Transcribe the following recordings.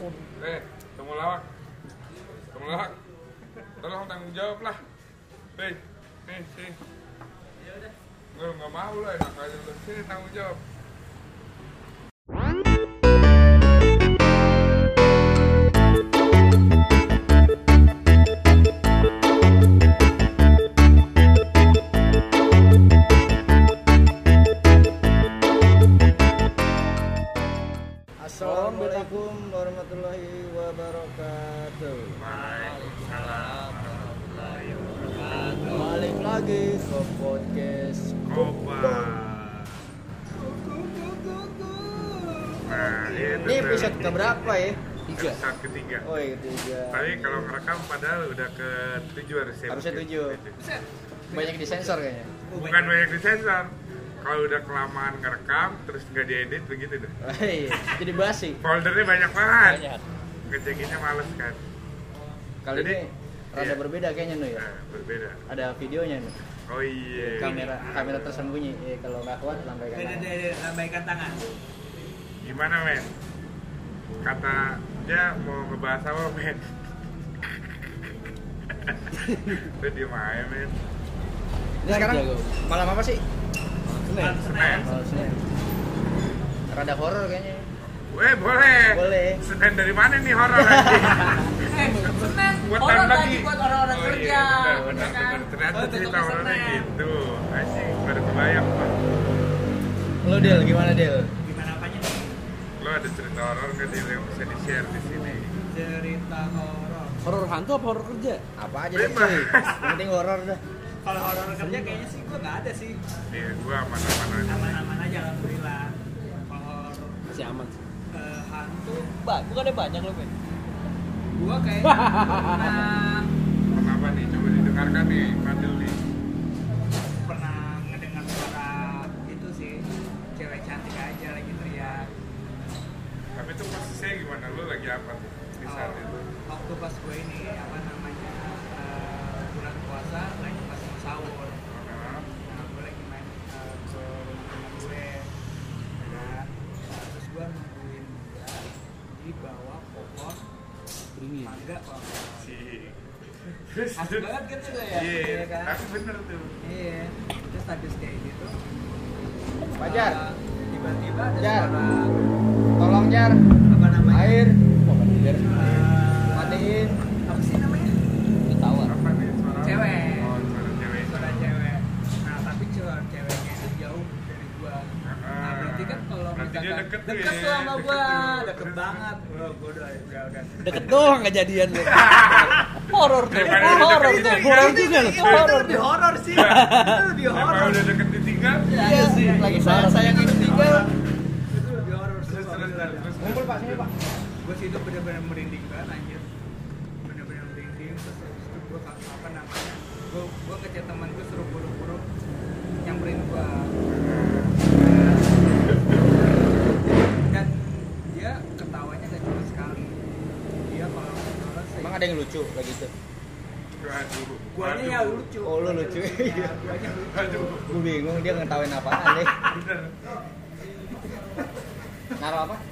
Eh, temu lawak. Temu lawak. Tolong tanggung jawab lah. Hei, nih, sini. Ya udah. Nggak mau lah, enak aja lu. Sini tanggung jawab. Keberapa ya? Tiga. Episode ketiga. Oh iya ketiga. Tapi kalau ngerekam padahal udah ke tujuh harusnya. Harusnya tujuh. Banyak disensor kayaknya. Bukan banyak disensor. Kalau udah kelamaan ngerekam, terus nggak diedit begitu deh. Oh, iya. Jadi basi. Foldernya banyak banget. Banyak. Ngecekinnya males kan. Kali Jadi, ini rada iya. berbeda kayaknya nih ya. Nah, berbeda. Ada videonya nih. Oh iya. Kamera kamera tersembunyi. Eh, kalau nggak kuat lambaikan. Tangan. lambaikan tangan. Gimana men? Kata dia mau ngebahas apa men? Lu diem aja men. Ini sekarang malam apa sih? Senin. Senin. Senin. Rada horor kayaknya. Weh boleh. Boleh. Senin dari mana nih horor anjing? Eh, Senin. Buat Horor lagi buat orang-orang oh, kerja. Iya, benar, ya benar, kan? benar. Ternyata Oh, cerita horornya gitu. Anjing, baru kebayang Pak. Lu Del, gimana Del? Lo ada cerita horor nggak Dil, yang bisa di-share di sini? Cerita horor. Horor hantu apa horor kerja? Apa aja deh Bebas. cuy. Penting horor dah. Kalau horor kerja kayaknya sih gua nggak ada sih. Iya, gua aman-aman aja. Aman-aman aja alhamdulillah. Kalau horor Masih aman sih. eh, hantu, Ba, bukan ada banyak loh, Ben. gua kayaknya pernah Kenapa nih? Coba didengarkan nih, Fadil Deket doang nggak jadian lu. horor tuh. Horor ditinggal. Horor juga lu. itu Horor lebih horor sih itu lebih horor udah deket ditinggal? Iya sih. Lagi sayang sayang ini tinggal. itu lebih horor Terus terus terus. terus. Ngumpul pak, sini pak. gua sih itu bener-bener merinding banget anjir bener-bener merinding terus itu gua apa namanya gua gua ngechat teman gua suruh buru-buru nyamperin gua dan dia ketawanya gak cuma sekali dia kalau ngobrol sih Emang ada yang lucu kayak gitu? Aduh. guanya ya lucu Oh, lu lucu. Iya, guanya lucu Aduh. Gue bingung dia ngetawain apaan deh. Bener. Naruh apa? Apa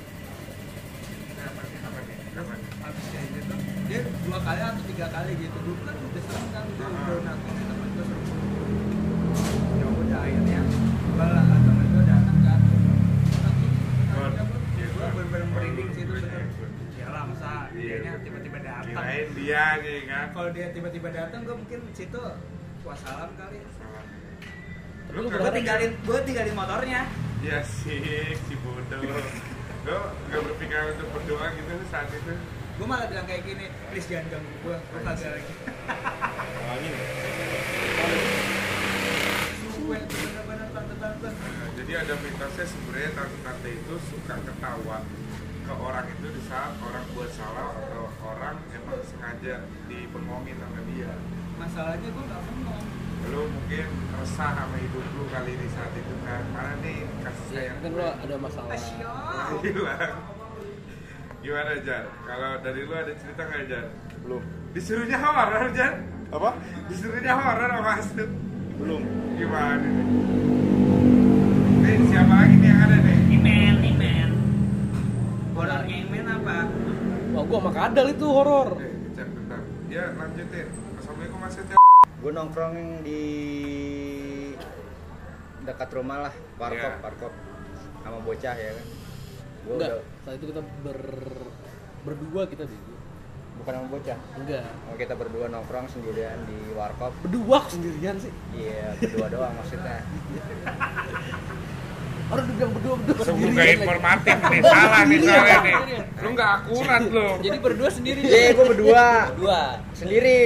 nih? Apa nih? Apa habis kayak gitu dia dua kali atau tiga kali gitu dulu kan udah sering kan udah udah nangkep temen gue suruh ya udah akhirnya gua lah temen gue datang kan Iya, gue gua- bener-bener merinding sih itu gua- bener gua- lah masa Iya, gua- tiba-tiba datang Kirain dia nih kan. kalau dia tiba-tiba datang gue mungkin situ wassalam kali Lu gue kagak- tinggalin gue tinggalin motornya. Ya sih, si bodoh. Lo nggak berpikiran untuk berdoa gitu saat itu? gue malah bilang kayak gini please jangan ganggu gue gue kagak lagi. Gue bener-bener tante-tante. Nah, jadi ada mitosnya sebenarnya tante-tante itu suka ketawa ke orang itu di saat orang buat salah atau orang emang sengaja dibengongin sama dia. masalahnya gue gak ngomong Lu mungkin resah sama hidup lu kali di saat itu kan. Mana nih kasih Iya, sayang kan gue? lu ada masalah. Hilang. Gimana Jar? Kalau dari lu ada cerita nggak Jar? Belum. Disuruhnya horor Jar? Apa? Disuruhnya horor sama. Belum. Gimana nih? Nih siapa lagi Imen. Horornya Imen apa? gua sama kadal itu horor. Eh, cek bentar. Ya, lanjutin. Assalamualaikum Mas Ed. Gue nongkrong di dekat rumah lah, warkop, Iya. warkop sama bocah ya kan. Gue Enggak, udah saat itu kita ber berdua kita di bukan sama bocah. enggak Oh, kita berdua nongkrong sendirian di warkop. berdua sendirian sih Iya, berdua doang maksudnya. orang udah bilang berdua berdua Sungguh sendirian gak informatif nih, salah nih soalnya nih. Lu gak akurat lu. Jadi berdua sendiri. Iya, gue berdua Dua. sendiri.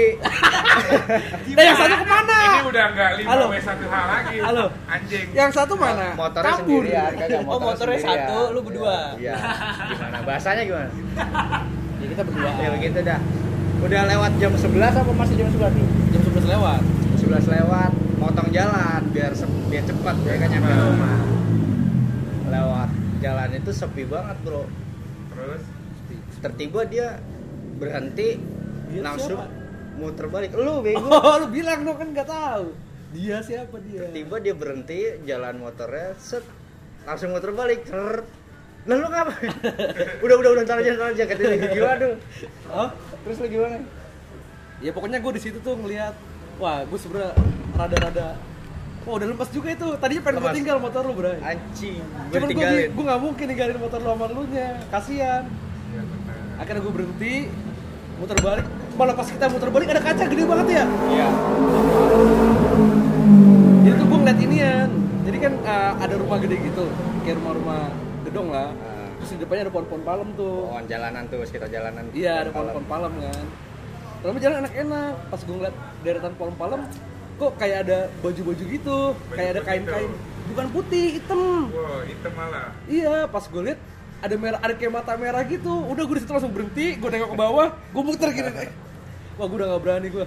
nah yang satu ke mana Ini udah nggak lima Halo. w satu hal lagi. Halo. Anjing. yang satu mana Motornya kabur sendirian, kagak Oh, motornya satu, lu berdua. Iya. Gimana bahasanya gimana? ya kita berdua Ya begitu dah. Udah lewat jam 11 apa masih jam 11 nih? jam 11 lewat Jam 11 lewat, motong jalan biar biar cepat ya kan nyampe rumah. Lewat jalan itu sepi banget, Bro. Terus Tertiba dia berhenti Dia langsung siapa? muter balik. Lu bego. oh lu bilang dong kan nggak tahu dia siapa dia Tiba dia berhenti jalan motornya set langsung muter balik. Cer. Lah lu ngapain? udah udah udah ntar aja ntar aja katanya gitu aduh. oh Terus lu gimana? ya pokoknya gue di situ tuh ngelihat wah gue sebenernya rada-rada Wah udah lepas juga itu. Tadinya pengen gue tinggal motor lu, Bray. Anjing, gue Cuman gue gue nggak mungkin ninggalin motor lu sama lu nya. Kasian. ya benar. Akhirnya gue berhenti, muter balik. Malah pas kita muter balik ada kaca gede banget ya. Iya. Jadi tuh gue ngeliat inian. Jadi kan uh, ada rumah gede gitu, kayak rumah-rumah gedong lah. Ah. Terus di depannya ada pohon-pohon palem tuh. Oh, jalanan tuh sekitar jalanan. Iya, ada pohon-pohon palem kan. Tapi jalan enak-enak. Pas gue ngeliat deretan pohon palem, kok kayak ada baju-baju gitu, kayak ada Baju kain-kain. gitu. Bukan putih, hitam. Wow, hitam malah. Iya, pas gue liat ada merah, ada kayak mata merah gitu. Udah gue di situ langsung berhenti, gue nengok ke bawah, gue muter gini. Wah, gue udah gak berani gue.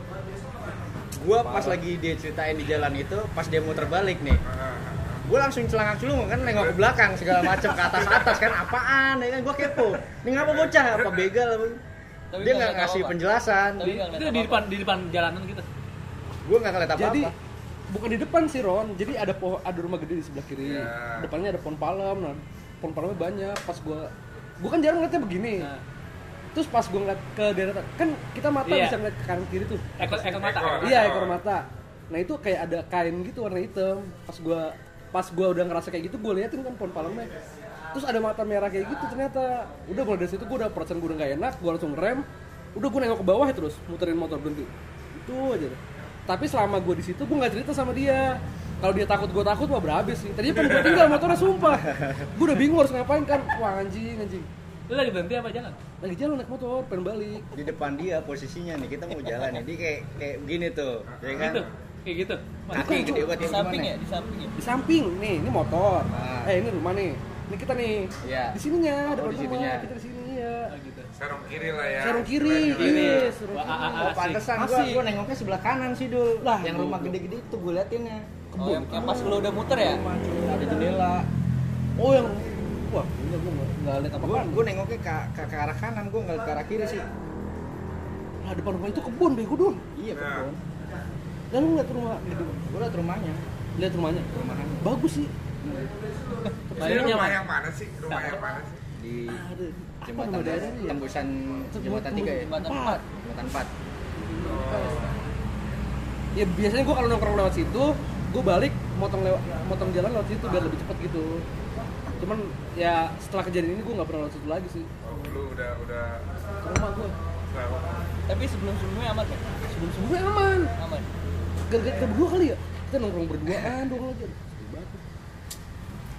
Gua pas lagi dia ceritain di jalan itu, pas dia muter balik nih, gue langsung celangak celung kan nengok ke belakang segala macam ke atas atas kan apaan ya kan gue kepo ini ngapa bocah apa begal apa Tapi dia nggak ngasih apa-apa. penjelasan Tapi itu di depan di depan jalanan gitu gue nggak ngeliat apa Jadi bukan di depan sih Ron, jadi ada pohon, ada rumah gede di sebelah kiri. Iya. Depannya ada pohon palem, nah pohon palemnya banyak. Pas gue, gue kan jarang ngeliatnya begini. Nah. Terus pas gue ngeliat ke daerah, kan kita mata Iya. bisa ngeliat ke kanan kiri tuh. ekor ekor mata Ekor. Iya ekor mata. Nah itu kayak ada kain gitu warna hitam. Pas gua pas gua udah ngerasa kayak gitu, gua liatin kan pohon palemnya. Terus ada mata merah kayak gitu ternyata. Udah mulai dari situ gua udah perasaan gua udah gak enak, gua langsung rem. Udah gua nengok ke bawah ya terus muterin motor berhenti. Itu aja. deh. Tapi selama gua di situ gua nggak cerita sama dia. Kalau dia takut gua takut wah berhabis sih. Tadinya pengen gua tinggal motornya sumpah. Gua udah bingung harus ngapain kan. Wah anjing anjing. lu lagi berhenti apa jalan Lagi jalan naik motor, pengen balik. di depan dia posisinya nih kita mau jalan nih dia kayak kayak begini tuh ya kan gitu kayak gitu kaki gede banget Di ya, samping ya, di samping ya. Di samping nih, ini motor. Ah. Eh ini rumah nih. Ini kita nih. Iya. Di sininya, Oh, depan di rumah. Kita di sini ya. Oh, gitu Sarung kiri lah ya. Sarung kiri, Istilahnya lah kiri, oh pantesan gua gua nengoknya sebelah kanan sih dul. Lah, yang rumah gede-gede itu gua liatinnya Oh, yang, yang pas lu udah muter ya? Ada jendela. Oh yang wah, enggak gua enggak, enggak lihat apa gua nengoknya ke, ke, ke arah kanan gua nggak ke arah kiri sih. Lah depan rumah itu kebun bego dul. iya Nah. kebun. Dan lu lihat rumah? Gua liat rumahnya. Lihat rumahnya. rumahan Bagus sih. Rumah yang mana sih? Rumah yang mana sih? di jembatan ya? tembusan Tembus- jembatan tiga ya Jembatan Empat. jembatan empat Ya biasanya gua kalau nongkrong lewat situ, gua balik motong lewat motong jalan lewat situ biar lebih cepat gitu. Cuman ya setelah kejadian ini gua nggak pernah lewat situ lagi sih. Oh, lu udah udah Ke rumah. Nah, Tapi sebelum-sebelumnya aman kan? Sebelum sebelumnya aman. Aman. Gara-gara kita berdua kali ya? Kita nongkrong berduaan dong lagi.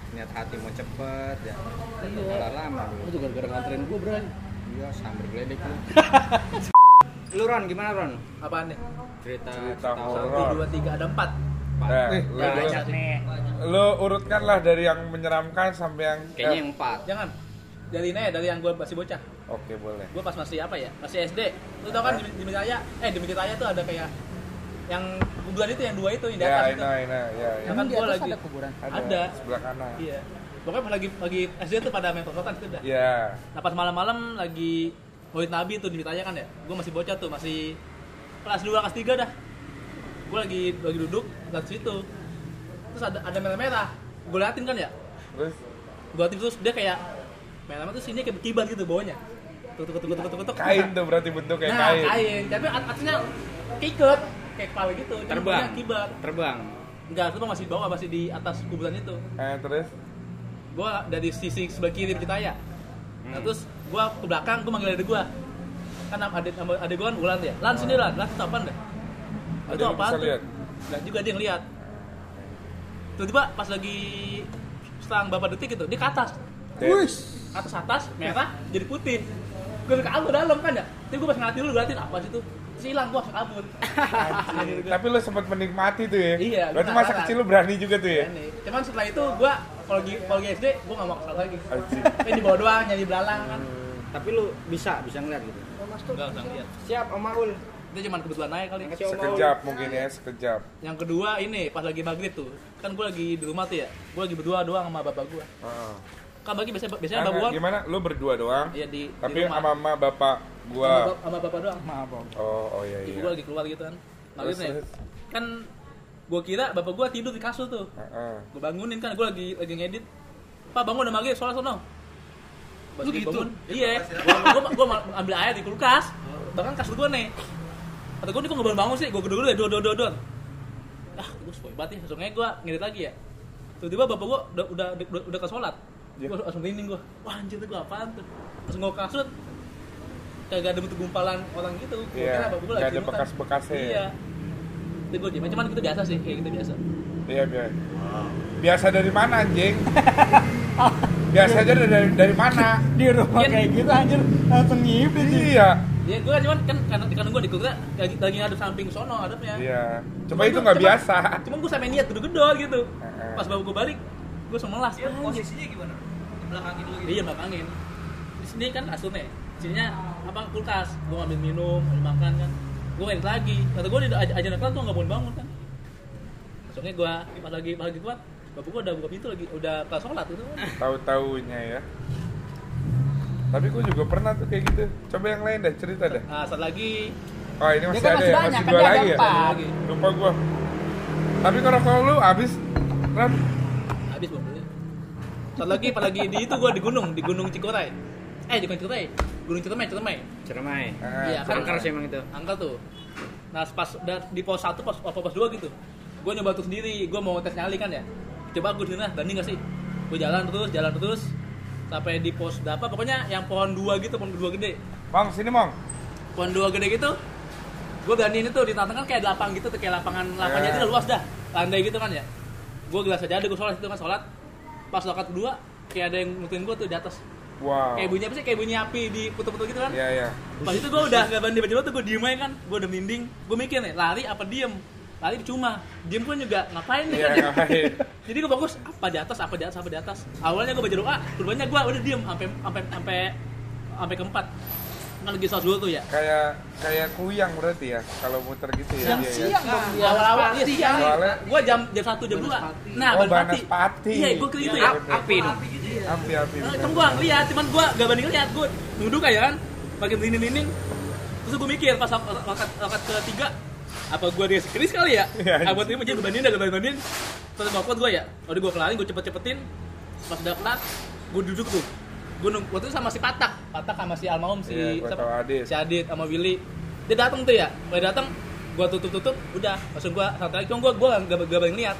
Niat hati mau cepet ya. Iya. malah lama dulu Itu gara-gara nganterin gua, Bray. iya sambil geledek lu lu Ron gimana Ron? Apaan nih? Cerita Cerita horor. satu dua tiga ada empat. Nah, Nih, lu, banyak nih. lu urutkanlah dari yang menyeramkan sampai yang kayaknya eh, yang empat. Jangan. Dari ini ya dari yang gue masih bocah. Oke, boleh. gue pas masih apa ya? Masih SD lu tau kan di, di Mitraya eh di Mitraya tuh ada kayak yang kuburan itu yang dua itu yang di Ya, atas itu. Ina, Ina, ya, ya. Yang kan gua lagi kuburan? ada sebelah kanan. iya. Pokoknya pas lagi lagi SD tuh pada main prosotan itu udah. Iya. nah pas malam-malam lagi Maulid Nabi tuh di Mitraya kan ya. Gue masih bocah tuh masih kelas 2 kelas 3 dah. Gue lagi lagi duduk lihat situ. Terus ada ada merah-merah. Gue liatin kan ya? Terus? Gue liatin terus dia kayak merah-merah terus ini kayak berkibar gitu bawahnya. Tuk tuk tuk tuk tuk tuk Kain tuh berarti bentuknya nah kain. kain. Tapi at- atasnya keiket kayak kepala gitu Terbang. kibat Terbang. enggak itu masih di bawah masih di atas kuburan itu. Eh, terus? Gua dari sisi sebelah kiri kita ya. Nah Hmm. terus gua ke belakang gua manggil adik gua. Kan adik adik gua kan ulan ya. Lan sini lan. Lan itu apaan Ada itu apaan bisa tuh? lihat? dan juga dia ngeliat. Tiba-tiba pas lagi selang beberapa detik gitu dia ke atas. Wih. atas atas merah jadi putih. Gue kabur dalam kan ya? Tapi gue pas ngeliatin dulu ngeliatin apa sih tuh hilang langsung kabur gua. Tapi lu sempat menikmati tuh ya. Iya, Berarti gua masa kecil lu berani juga tuh ya. Cuman setelah itu gue kalau lagi kalau lagi SD gue gak mau kesal lagi tapi di bawah doang nyanyi belalang kan Tapi lu bisa, bisa ngeliat gitu. enggak usah lihat Siap, Om Maul. itu cuma kebetulan aja kali. Sekejap mungkin ya, sekejap. yang kedua ini pas lagi maghrib tuh kan gue lagi di rumah tuh ya gue lagi berdua doang sama bapak gue Heeh. kan bagi biasanya biasanya Nah, bapak gimana? Lu berdua doang? iya di Tapi di rumah sama mama bapak gua. sama bapak doang. Maaf, Om. Oh, oh iya ibu iya. gue lagi keluar gitu kan. Maghrib nih kan gue kira bapak gue tidur di kasur tuh. Heeh. gue bangunin kan gue lagi lagi ngedit. Pak bangun udah maghrib sholat sono Pas Lu gitu? bangun, iya gue gue ambil air di kulkas. Bahkan kasur gue nih. Kata gue nih kok nggak bangun bangun sih? Gue gedor dulu ya dua dua dua dua ah gue spoil banget ya langsung aja gue ngedit lagi ya. Tiba-tiba bapak gue udah udah udah, udah ke sholat. Iya. gue langsung merinding gue wah anjir tuh gue apaan tuh? Langsung gue kasut kagak ada bentuk gumpalan orang gitu gue Iya, kira bapak gue lagi ada bekas-bekasnya. iya itu gue diem cuman itu biasa sih kayak gitu biasa Iya, biasa. Biasa dari mana anjing? Biasa aja dari dari mana? Di rumah Iya. kayak gitu anjir langsung ngibit nih. Iya. Iya, gue cuman kan karena di kanan gue di kukra lagi lagi ngadep samping sono adepnya. Iya. Coba Cuman itu nggak cuman- biasa. Cuman gue sampe niat gedor-gedor gitu. Heeh. Pas bawa gue balik, gue semelas. Anjir. posisinya gimana? Di belakangin lu gitu. Iya, belakangin. Di sini kan asurnya. Sininya apa kulkas. Gue ngambil minum, ambil makan kan. Gue ngedit lagi. Kata gue di aja nakal tuh nggak bangun bangun kan. Besoknya gue pas lagi pas lagi kuat, bapak gue udah buka pintu lagi, udah kelas sholat gitu. Tahu-taunya ya. Tapi gue juga pernah tuh kayak gitu. Coba yang lain dah cerita dah. Nah, saat lagi Oh ini masih kan ada masih ya, banyak, masih kan dua lagi ya. empat. Lupa gue. Tapi kalau kalau lu abis, Ram, habis bang Saat lagi pas lagi di itu gue di gunung, di gunung Cikorai. Eh, bukan Cikorai, Gunung Ciremai, Ciremai. Cermai. Ah, Iya, kan? Angker sih emang itu. angka tuh. Nah pas di pos 1 pos apa pos 2 gitu. Gue nyoba tuh sendiri gue mau tes nyali kan ya. Coba gue di sana berani gak sih? Gue jalan terus jalan terus sampai di pos berapa? Pokoknya yang pohon dua gitu pohon dua gede. Mong sini Mong. pohon dua gede gitu gue berani ini tuh di tengah kan kayak ada lapang gitu tuh kayak lapangan lapangnya Eh. itu udah luas dah. Landai gitu kan ya. Gue gelas aja ada gue sholat itu kan sholat. Pas lokat kedua kayak ada yang nutuin gue tuh di atas Wow. kayak bunyi apa sih? Kayak bunyi api di putu-putu gitu kan? Iya iya. Pas itu gue udah gak berani baju tuh gue diem aja kan? Gue udah mending Gue mikir nih lari apa diem? Lari cuma Diem pun juga ngapain nih? Iya kan ngapain? Jadi gue fokus apa di atas apa di atas apa di atas. Awalnya gue baca doa Keduanya gue udah diem Sampai sampai sampai sampai keempat Kan lagi sholat dulu tuh ya? Kayak kayak kuyang berarti ya kalau muter gitu ya. Siang dia ya. siang dong. Ya awal-awal iya siang. Soalnya- Gue jam jam satu jam dua. Nah Oh, Banaspati. Iya gue kira itu ya. Iya, Api dong. Api-api. Nah, Kan gue ngeliat, cuman gue gak banding ngeliat. Gue duduk aja kan Pakai merinding-merinding Terus gue mikir pas lokat, lokat ketiga Apa gue dia keris kali ya? Iya, buat ini gue bandingin, gue bandingin. Terus gue gue ya. Udah gue kelarin, gue cepet-cepetin. Pas udah kelar, gue duduk tuh Gue nunggu, waktu itu sama si Patak Patak sama si Almarhum, si Iya, gua siapa? tahu Adit. Si Adit sama Willy Dia datang tuh ya, gue datang Gue tutup-tutup, udah Langsung gue santai lagi, cuma gue gue gak, gak banding lihat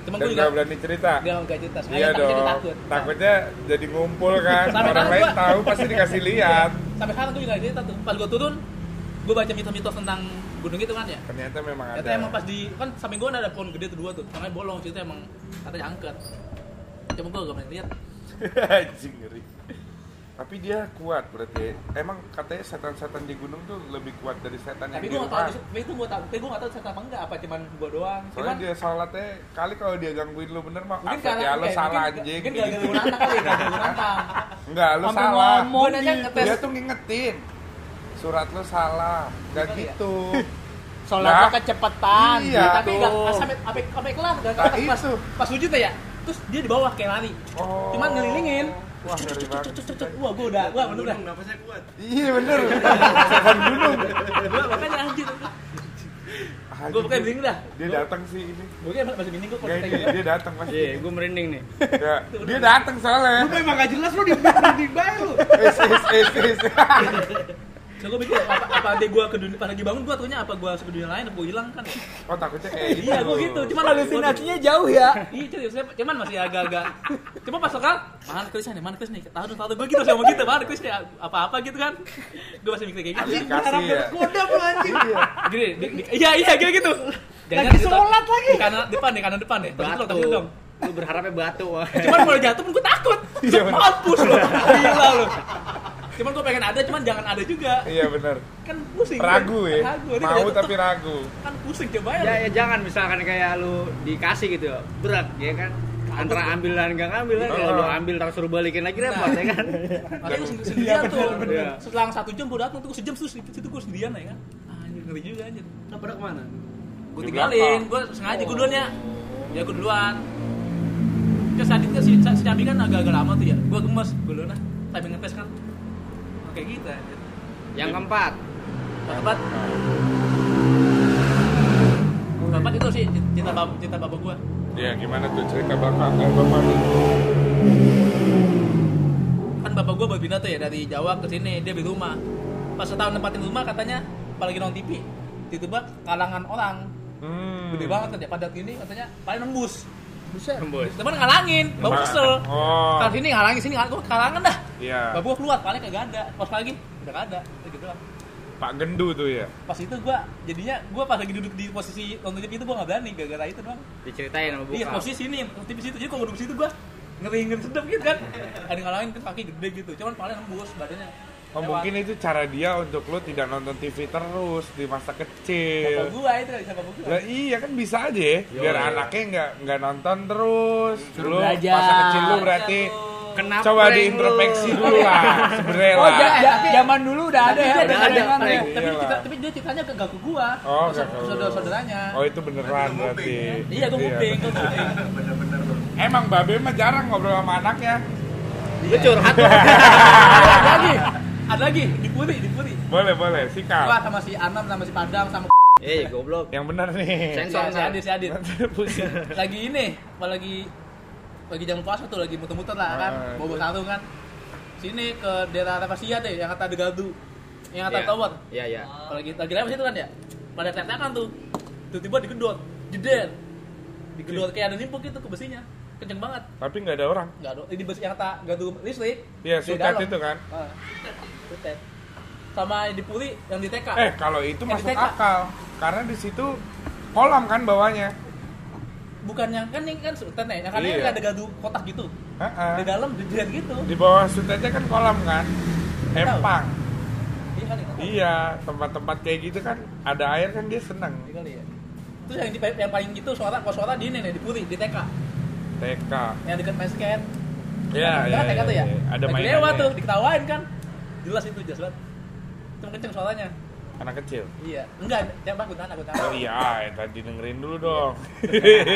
Cuma Dan gue juga berani cerita. Gak gak cerita, Iya dia dong. takut Takutnya jadi ngumpul kan. Sampai Orang lain gua- tahu pasti dikasih lihat. sampai sekarang gue juga gak cerita tuh pas gue turun gue baca mitos-mitos tentang gunung itu kan ya Ternyata memang ada. ternyata emang pas di kan samping gue ada pohon gede tuh dua tuh namanya bolong situ emang katanya angker cuma gue gak pernah lihat Anjing ngeri. Tapi dia kuat berarti. Emang katanya setan-setan di gunung tuh lebih kuat dari setan yang tapi di gue gak rumah. tapi itu gue tahu tapi gue gak tahu cerita apa enggak apa cuman gue doang Soalnya cuman dia sholatnya kali kalau dia gangguin lu bener mah mungkin karena ya lu salah mungkin- anjing. mungkin gak gue nantang kali gak nantang Enggak, lu Sampai salah. ngomong nanya gitu. ngetes. Dia tuh ngingetin. Surat lu salah. Gak Gimana ya? gitu. Sholatnya Nah. kecepatan. Iya. tapi gitu. gak sampai sampai sampai kelar gak Nah, pas pas pas sujud ya terus dia di bawah kayak lari Oh. cuman ngelilingin Wah, ngeri banget. Wah gue udah wah bener dah nafasnya kuat. Iya bener. Setan gunung. gue makanya anjir Gue pokoknya bingung dah. Dia datang sih ini. Gue kayak masih bingung gue kayak dia, gitu. dia datang pasti. Iya, gue merinding nih. Ya, dia datang soalnya. Lu emang gak jelas lu di di bae lu. Es es es es. So gue mikir apa apa adek gue ke dunia pas lagi bangun gue taunya apa gue ke dunia lain apa gue hilang kan? Oh takutnya kayak gitu. Iya gue gitu. Cuman Halusinasinya jauh ya. Iya cuman masih agak-agak. Cuma pas sekarang mana Chris nih, mana Chris nih? Tahu tahu gue gitu sama gitu, mana nih apa-apa gitu kan? Gue masih mikir kayak gitu. Anjing kasih ya. Kodam lu anjing. Gini, di, di, iya iya gitu gitu. Lagi di- sholat lagi. Di kanan depan deh, kanan depan deh. Terus lo Batu. tapi dong. Lu berharapnya batu. Cuman kalau jatuh pun gue takut. Iya. Mampus lo. Gila lo. Cuman gue pengen ada, cuman jangan ada juga. Iya benar. Kan pusing. Ragu kan? ya. Ragu. Ini Mau tapi ragu. Kan pusing coba ya. Ya, ya jangan misalkan kayak lu dikasih gitu berat ya kan antara ambil dan nggak ngambil kan kalau lu ambil terus suruh balikin lagi repot ya kan Makanya gue sendirian tuh. Iya. Setelah satu jam gue datang tuh sejam terus di situ gue sendirian ya kan. Anjir ngeri juga anjir. Nah, pada ke mana? Gue tinggalin, gue sengaja gue duluan ya. Ya gue duluan. Terus tadi kan si, si Cabi kan agak-agak lama tuh ya. Gue gemes, gue duluan lah. Timing ngetes kan. Kayak gitu anjir. yang keempat Keempat. Keempat itu sih cinta bab cinta bapak gue. Iya gimana tuh cerita bapak eh, bapak lu? Kan bapak gue berpindah tuh ya dari Jawa ke sini dia beli rumah. Pas setahun nempatin rumah katanya apalagi nonton TV tiba-tiba kalangan orang Hmm. gede banget kan ya padat ini katanya paling nembus Buset. tembus teman ngalangin bapak Nah, kesel. Oh. kalau sini ngalangin sini ngalangin. Gua kalangan dah. Iya. bapak gua keluar paling kagak ada. Pas lagi udah kagak ada. Udah gitu lah Pak Gendu tuh ya. pas itu gua jadinya gua pas lagi duduk di posisi nonton TV itu gua nggak berani gara-gara itu doang. Diceritain sama iya buka posisi sini TV situ. Jadi kalau duduk situ gua ngeri ngeri sedap gitu kan. Ada ngalangin kan kaki gede gitu. Cuman paling nembus badannya Oh Lewat. mungkin itu cara dia untuk lu tidak nonton TV terus di masa bapak kecil. gua itu dari bapak gua Lah iya kan bisa aja ya, biar iya. anaknya nggak nggak nonton terus. Suruh Lu belajar. masa kecil lu berarti Kenapa coba diintrospeksi lu? dulu lah sebenarnya Oh, lah. ja- zaman dulu udah ada ya, Tapi udah dia ada yang tapi, ya. tapi, kita- tapi dia ceritanya ke gak ke gua Oh, ke saudara-saudaranya Oh itu beneran berarti. iya gua nguping gua nguping Emang babe mah jarang ngobrol sama anaknya. lu curhat lagi ada lagi di puri di puri Boleh boleh, gua sikap. sama si Anam sama si Padang sama eh goblok. Yang benar nih. Sensor. si, Adit si Adit lagi ini apa lagi? Lagi jam puasa tuh lagi muter-muter lah kan? Ah, bawa sarung kan? Sini ke daerah Rapasia deh yang kata ada gadu. Yang kata Iya. tower. Iya iya. Kalau lagi lagi lewat situ kan ya? Pada tek-tekan tuh. Tiba-tiba digedot jeder. Digedot kayak ada nimpuk gitu ke besinya. Kenceng banget. Tapi nggak ada orang. nggak ada. Di besi yang kata gadu listrik. Iya, dalam. itu kan. Ah, sutet. sama yang di puri yang di TK Eh kalau itu Yang masuk akal, karena di situ kolam kan bawahnya. bukan yang kan ini kan sutet nih yang Iya. ada gadu kotak gitu Heeh. di dalam jeder gitu Di bawah sutetnya kan kolam kan. Empang. iya kali. Iya, tempat-tempat kayak gitu kan ada air kan dia seneng. Iya kali ya terus yang, di, yang paling gitu suara kalau suara di ini nih di puri di TK TK. yang dekat main skate Iya, iya. TK tuh ya iya. Ada Lagi mainan. lewat tuh diketawain kan jelas itu jelas banget cuma kenceng suaranya Anak kecil. Iya, enggak, jangan aku tahan, aku tahan. Oh iya, ya, tadi dengerin dulu dong.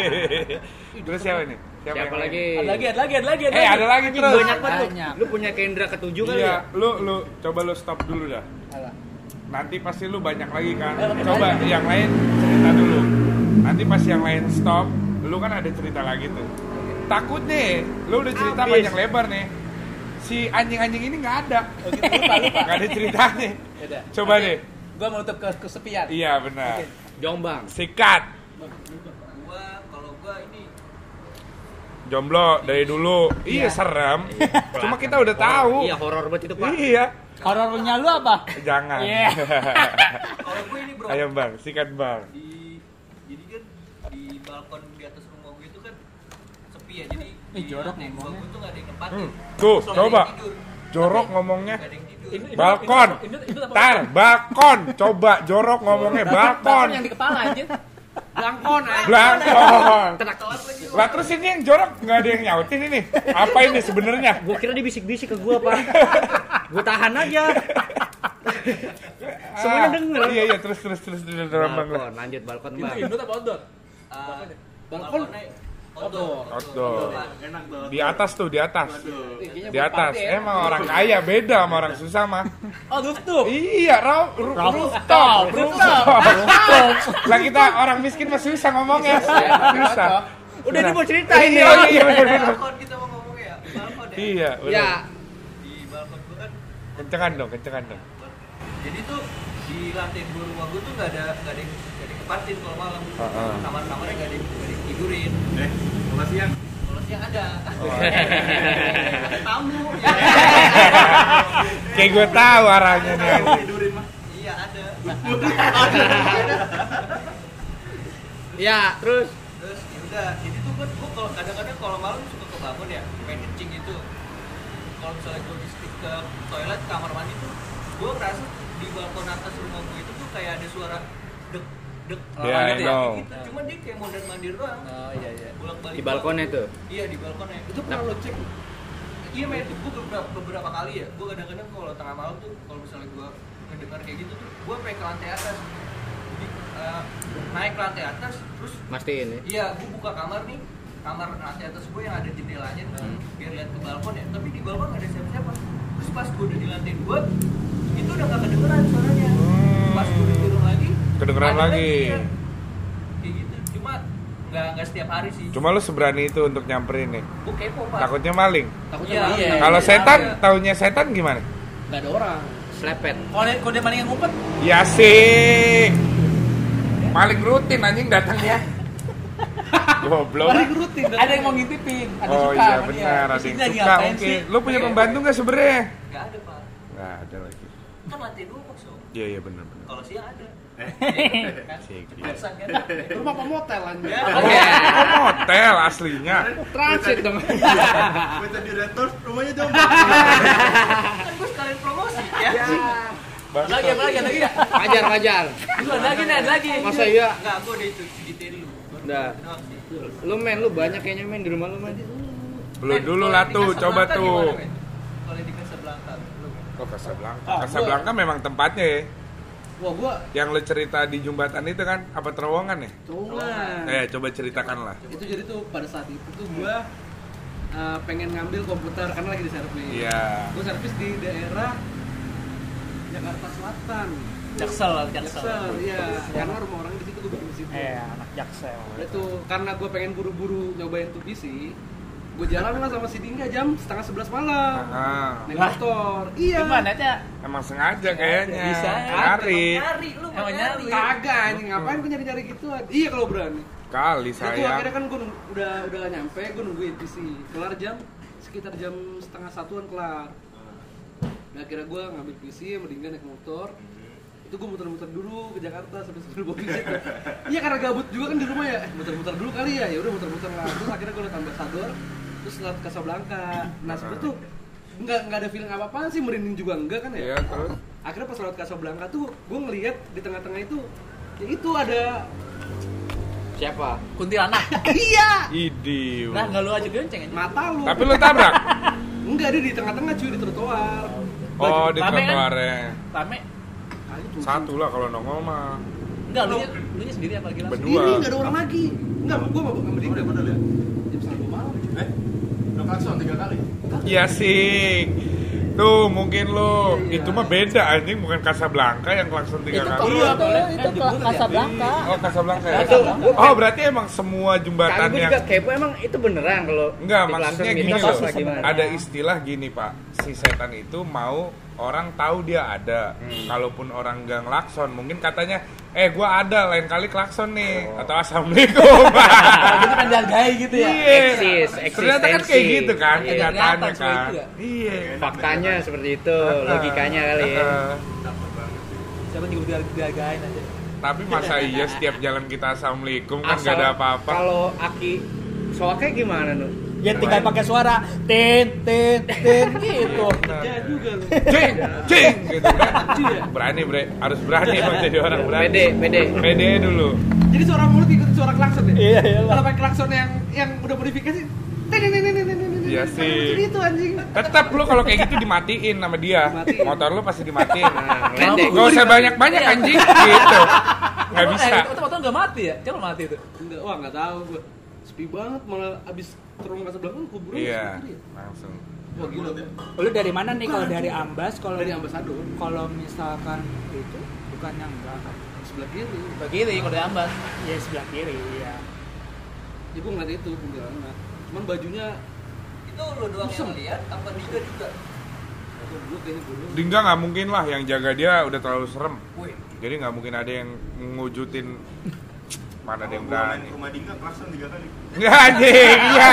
Terus siapa nih? siapa lain? lagi Ada lagi, ada lagi, ada lagi, Eh, ada lagi terus. banyak banget lu. Banyak. lu punya kendra ketujuh kali Iya, ya lu lu coba lu stop dulu dah. Alah. Nanti pasti lu banyak lagi kan. Coba banyak. yang lain cerita dulu. Nanti pas yang lain stop, lu kan ada cerita lagi tuh. Takut nih, lu udah cerita Habis. panjang lebar nih. Si anjing-anjing ini nggak ada. Oh gitu, lupa, lupa. Nggak ada ceritanya. Yaudah. Coba Oke. deh. Gua menutup ke kesepian. Iya benar. Oke. Jombang Sikat. Gua kalau gua ini Jomblo dari dulu. Iya, serem. Cuma kita udah tahu. iya horor banget itu pak Iya. horornya lu apa? Jangan. Iya. Kalau gua ini bro Ayo bang, sikat bang. di jadi kan di balkon di atas rumah gue itu kan sepi ya jadi Ih, jorok ngomongnya. gue tuh Hmm. Terus coba. Jorok ngomongnya. Gak ada yang tidur Ini- ini- Balkon. ini- ini- ini apa? Tar, balkon. Coba jorok ngomongnya Balkon balkon. yang di kepala anjir. Blangkon aja. Telat lagi Lah terus ini yang jorok nggak ada yang nyautin ini. Apa ini sebenarnya? gua kira dia bisik-bisik ke gua pak gua tahan aja Semuanya Ah, denger. Iya iya terus terus terus terus terus bang. balkon lanjut balkon Itu bang indoor apa outdoor? Ah, Balkon. Outdoor Outdoor. Enak tuh. Di atas tuh, di atas. Di atas. ya. Emang orang kaya beda sama orang susah mah. Oh, rooftop. Iya, ru- rooftop, rooftop. Lah kita orang miskin masih susah ngomongnya. Susah. Udah dia mau cerita Iya, ini. iya benar benar. balkon kita mau ngomong ya balkon ya Iya, benar. Ya, di balkon gua kan Kencengan dong, kencengan dong. jadi tuh di lantai dua rumah gua tuh nggak ada nggak ada yang nggak ada kepatin kalau malam kamar-kamarnya nggak ada yang nggak ada tidurin Eh, kalau siang. kalau siang ada Oh. ada tamu ya. Kayak gue tahu arahnya nih. Tidurin mah. iya ada ya terus terus ya udah jadi tuh gua, gua kalau kadang-kadang kalau malam suka kebangun ya main kencing gitu kalau misalnya gua habis ke toilet kamar mandi tuh gua ngerasa di balkon atas rumah gua itu tuh kayak ada suara dek dek Iya, I gitu, know. gitu. cuma dia kayak mondar mandir doang Oh iya iya. bolak balik di balkonnya tuh. iya di balkonnya Itu pernah lo cek? iya main tuh gua beberapa, beberapa kali ya gua kadang-kadang kalau tengah malam tuh kalau misalnya gua ngedengar kayak gitu tuh gua pengen ke lantai atas jadi eh, naik ke lantai atas terus Mastiin ya. Iya, gue buka kamar nih, kamar lantai atas gue yang ada jendelanya Hmm. biar lihat ke balkon ya. Tapi di balkon nggak ada siapa-siapa. Terus pas gue udah di lantai dua, itu udah nggak kedengeran suaranya. Pas gue udah turun lagi. Kedengeran ada lagi. iya. Kayak gitu. Cuma nggak nggak setiap hari sih. Cuma lu seberani itu untuk nyamperin nih. gue kepo pak. Takutnya maling. Takutnya Iya, maling. iya. Kalau setan, Iya. taunya setan gimana? Nggak ada orang. Selepet. Kalau dia, kalau dia maling yang ngumpet, Ya sih. Maling rutin anjing datangnya. Goblok. Paling rutin. ada yang mau ngintipin, ada Oh suka iya benar, ada yang suka mungkin. sih? Lu punya Iya. pembantu nggak sebenarnya? Nggak ada pak. Nggak ada lagi. Kan lantai dua kok so. Iya iya benar benar. Kalau siang ada. Rumah pemotel anjir. Ya. Hotel aslinya. Transit dong. Minta di retos, rumahnya jauh. Kan gue sekalian promosi ya. Ada lagi, apa lagi, lagi ya? Itu ada lagi nih, lagi. Masa iya? Enggak, gue udah itu segitu dulu. Udah. Doang sih. Lu men lu banyak kayaknya men di rumah lu men. Lu Men, dulu lah di tuh, coba tuh. Kalau di Casablanca, lu Casablanca. Ah, Casablanca memang tempatnya ya. Wah gua Yang lu cerita di jembatan itu kan apa terowongan ya? Colongan. Eh coba ceritakan lah. Itu jadi tuh pada saat itu tuh gua uh, pengen ngambil komputer karena lagi di servis. Iya. Gua servis di daerah Jakarta Selatan. Jaksel, jaksel. Jaksel, iya. Karena rumah orang di situ gua bikin di situ. Eh, anak jaksel. Itu karena gue pengen buru-buru nyobain tuh PC, gue jalan lah sama si Dingga jam setengah sebelas malam. Ah, Naik Lah. motor. Iya. Gimana ya? emang sengaja kayaknya. Bisa. Nyari. Nyari, lu Emang mau nyari. nyari. Kagak anjing ngapain gue nyari-nyari gituan. Iya kalau berani. Kali Itu sayang. akhirnya kan gue udah udah nyampe, gue nungguin PC. Kelar jam sekitar jam setengah satuan kelar. Nah akhirnya gue ngambil PC, sama Dingga naik motor. Itu gue muter-muter dulu ke Jakarta sampai sebelum bobby situ. Iya karena gabut juga kan di rumah ya. Eh, Muter-muter dulu kali ya. Ya udah muter-muter lah. Terus akhirnya gue liat ambasador, terus liat Casablanca. Nah sebenernya tuh nggak nggak ada feeling apa apa sih merinding juga enggak kan ya. Iya terus. Akhirnya pas lewat Casablanca tuh gue ngeliat di tengah-tengah itu ya itu ada Siapa? Kuntilanak. iya Idi. Nah, nggak lu aja gonceng aja. mata lu. Tapi lu tabrak. Enggak dia di tengah-tengah cuy di trotoar. Oh di Rame kan? trotoarnya. Rame. Ah. Satu lah kalau nongol mah. Enggak, lu lu sendiri apa lagi langsung? Berdua. Ini enggak ada orang lagi. Enggak, gua mau sama dia udah bener ya. Jam setengah dua malam. cuy. Eh, udah klakson tiga kali. Iya sih. Tuh mungkin lu Iya. itu mah beda anjing bukan Casablanca yang klakson tiga Itu kali. Iya, Iya, boleh. itu Eh, jebul Casablanca. Oh Casablanca ya. Itu Oh berarti emang semua jembatan yang juga kepo emang itu beneran kalau Enggak, maksudnya klakson gini gitu, loh. Ada istilah gini, Pak. Si setan itu mau orang tahu dia ada. Hmm. Kalaupun orang nggak ngelakson, mungkin katanya, "Eh, gua ada, lain kali klakson nih." Oh. Atau "Assalamualaikum." Jadi kan dihargai gitu ya. Iya. Eksis, Ternyata kan kayak eksistensi. gitu kan Iya. kenyataannya seperti kan. itu ya. Iya. Faktanya seperti itu, logikanya kali ya. Heeh. Siapa juga dihargai- dihargain aja. Tapi masa iya setiap jalan kita assalamualaikum kan Asal nggak ada apa-apa. Kalau Aki soaknya gimana nu? Ya tinggal pakai suara tin tin tin gitu. Ya juga lu. Cing, cing gitu kan. Iya. Berani, Bre. Harus berani emang jadi orang berani. Pede, pede. Pede dulu. Jadi suara mulut ikut suara klakson ya? Iya, iya. Kalau pakai klakson yang yang udah modifikasi tin, tin, tin, tin, tin, tin, tin, Iya sih. Itu itu anjing. Tetap lu kalau kayak gitu dimatiin sama dia. Dimatiin. Motor lu pasti dimatiin. Nah. Gak usah banyak-banyak anjing gitu. Bisa. Eh, itu motor nggak mati ya? Coba mati itu. Enggak, wah enggak tahu gua. Sepi banget malah abis terowongan sebelah kan kuburan Iya, ya? langsung. wah gila Lu dari mana nih kalau dari Ambas kalau dari ambasador kalau misalkan itu bukan yang enggak kan? sebelah kiri Sebelah kiri kalau dari Ambas. Ya sebelah kiri ya. ya gue ngeliat itu kuntilanak cuman bajunya Itu lu doang yang lihat apa Dika juga? Dingga nggak mungkin lah yang jaga dia udah terlalu serem. Jadi nggak mungkin ada yang ngujutin mana ada yang berani. rumah Dingga klakson tiga kali. Nggak anjing, iya.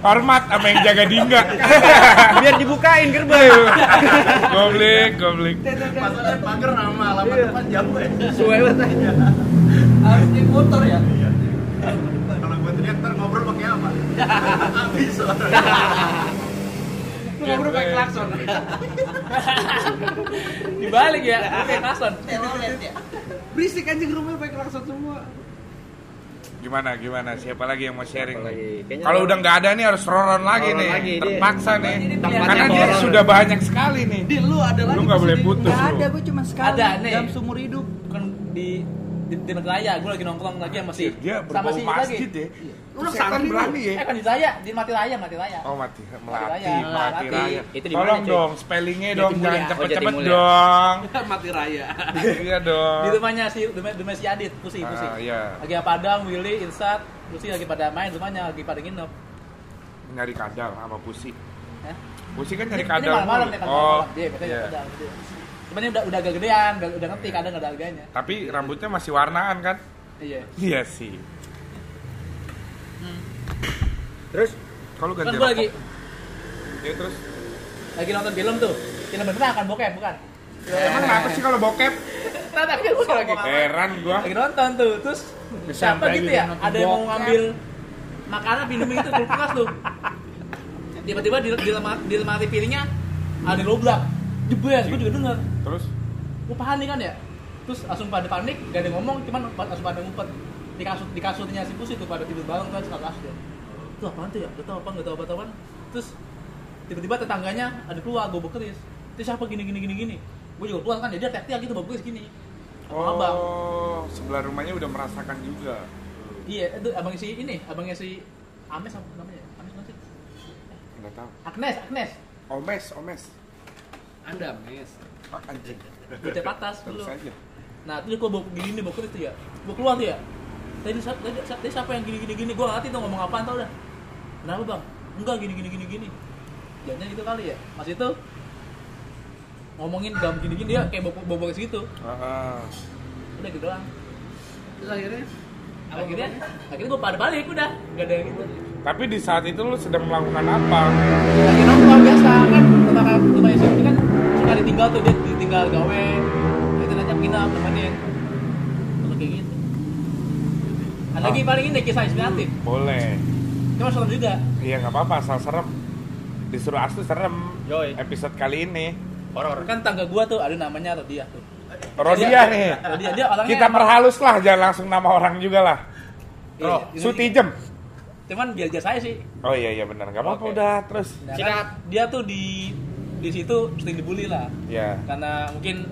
Hormat sama yang jaga Dingga. Biar dibukain gerbang. goblik, goblik. Masalahnya pagar nama alamat depan jauh ya. Suwe banget. harus naik motor ya? Iya. Kalau gua teriak ntar ngobrol pakai apa? Habis lu ngobrol pakai klakson Dibalik ya, kason. Telolet ya? berisik anjing rumahnya pakai klakson semua Gimana, gimana? Siapa lagi yang mau sharing nih? lagi? Kayaknya Kalau udah nggak ada nih harus Roron lagi nih. lagi, dia- Terpaksa nih. Tempatnya Karena dia Roron. sudah banyak sekali nih. di lu ada lagi Lu nggak boleh putus Enggak lu. ada, gue cuma sekali Ada, nih. dalam seumur hidup. Kan di di, di gue lagi nongkrong lagi sama si Dia sama berbau si masjid lagi. ya. Lu santri berani ya. Eh kan di Raya, di Mati Raya, Mati Raya. Oh mati, melati, Raya. mati raya. Itu di mana, Tolong dong, spellingnya dong, jangan Oh, Jati cepet-cepet Mulia. dong. mati raya Iya dong. Di rumahnya si rumah, rumah si Adit, Pusi, Pusi. Ah, iya. Lagi Padang, Willy, Insat, Pusi lagi pada main rumahnya, lagi pada nginep. Nyari kadal sama pusi. Ya. Pusi kan nyari Ini kadal. malam-malam mulu. nih kan Oh, malam-malam. Dia iya. kadang gitu. Cuman ini udah udah agak gedean, udah, udah ngerti kadang nggak ada harganya. Tapi rambutnya masih warnaan kan? Iya. Iya sih. Terus? Kalau Kan ganti gue lagi. Ya terus. lagi nonton film tuh. Film beneran kan bokep bukan? Emang kenapa sih kalau bokep? Ternyata kan gue lagi. Heran gua. lagi nonton tuh. Terus siapa Sampai gitu gitu ya? ada yang mau ngambil makanan minum itu kulkas tuh. Tiba-tiba di, di, lemari, di lemari piringnya ada lobrak. Jebres gue juga denger. Terus? Gue panik kan ya? Terus langsung pada panik gak ada yang ngomong cuman langsung pada ngumpet di kasut di kasurnya si pusi tuh pada tidur bareng kan satu kasur itu apaan tuh ya gak tau apa gak tau apa apaan terus tiba-tiba tetangganya ada keluar gue bekeris itu siapa gini gini gini gini gue juga keluar kan ya dia teriak gitu bagus gini abang abang Oh, sebelah rumahnya udah merasakan juga. Iya, itu abangnya si ini, abangnya si Ames apa namanya? Ames mana sih? Enggak tahu. Agnes, Agnes. Omes, omes. anda mes Ah, anjing. Bocah patas Terus dulu. Nah, terus gua bawa gini bawa itu ya. Gua keluar tuh ya. Tadi siapa tadi, tadi siapa yang gini gini gini? Gua nggak ngerti tuh ngomong apaan tau dah. Kenapa, Bang? Enggak gini gini gini gini. Jangan gitu kali ya. Mas itu ngomongin gam gini gini dia kayak bawa bawa gitu. Ah, Udah gitu doang. terus akhirnya Akhirnya, akhirnya gua pada balik udah. Gak ada yang gitu. Tapi di saat itu lu sedang melakukan apa? lagi nongkrong biasa kan tempat rumahnya si kan suka ditinggal tuh dia ditinggal gawe itu nanti nginap temenin terus kayak gitu ada lagi paling ini kisah inspiratif Boleh. cuma serem juga Iya nggak apa-apa, asal serem. Disuruh asli serem. Yoi. Episode kali ini. horor. kan tangga gua tuh ada namanya Rodia tuh Rodia nih. Rodia dia orangnya Kita perhalus lah, jangan langsung nama orang juga lah. Iya, ini- Sutijem. cuman biar saya sih Oh iya iya benar, nggak apa-apa udah terus. Nah, kan dia tuh di di situ sering dibully lah Ya. karena mungkin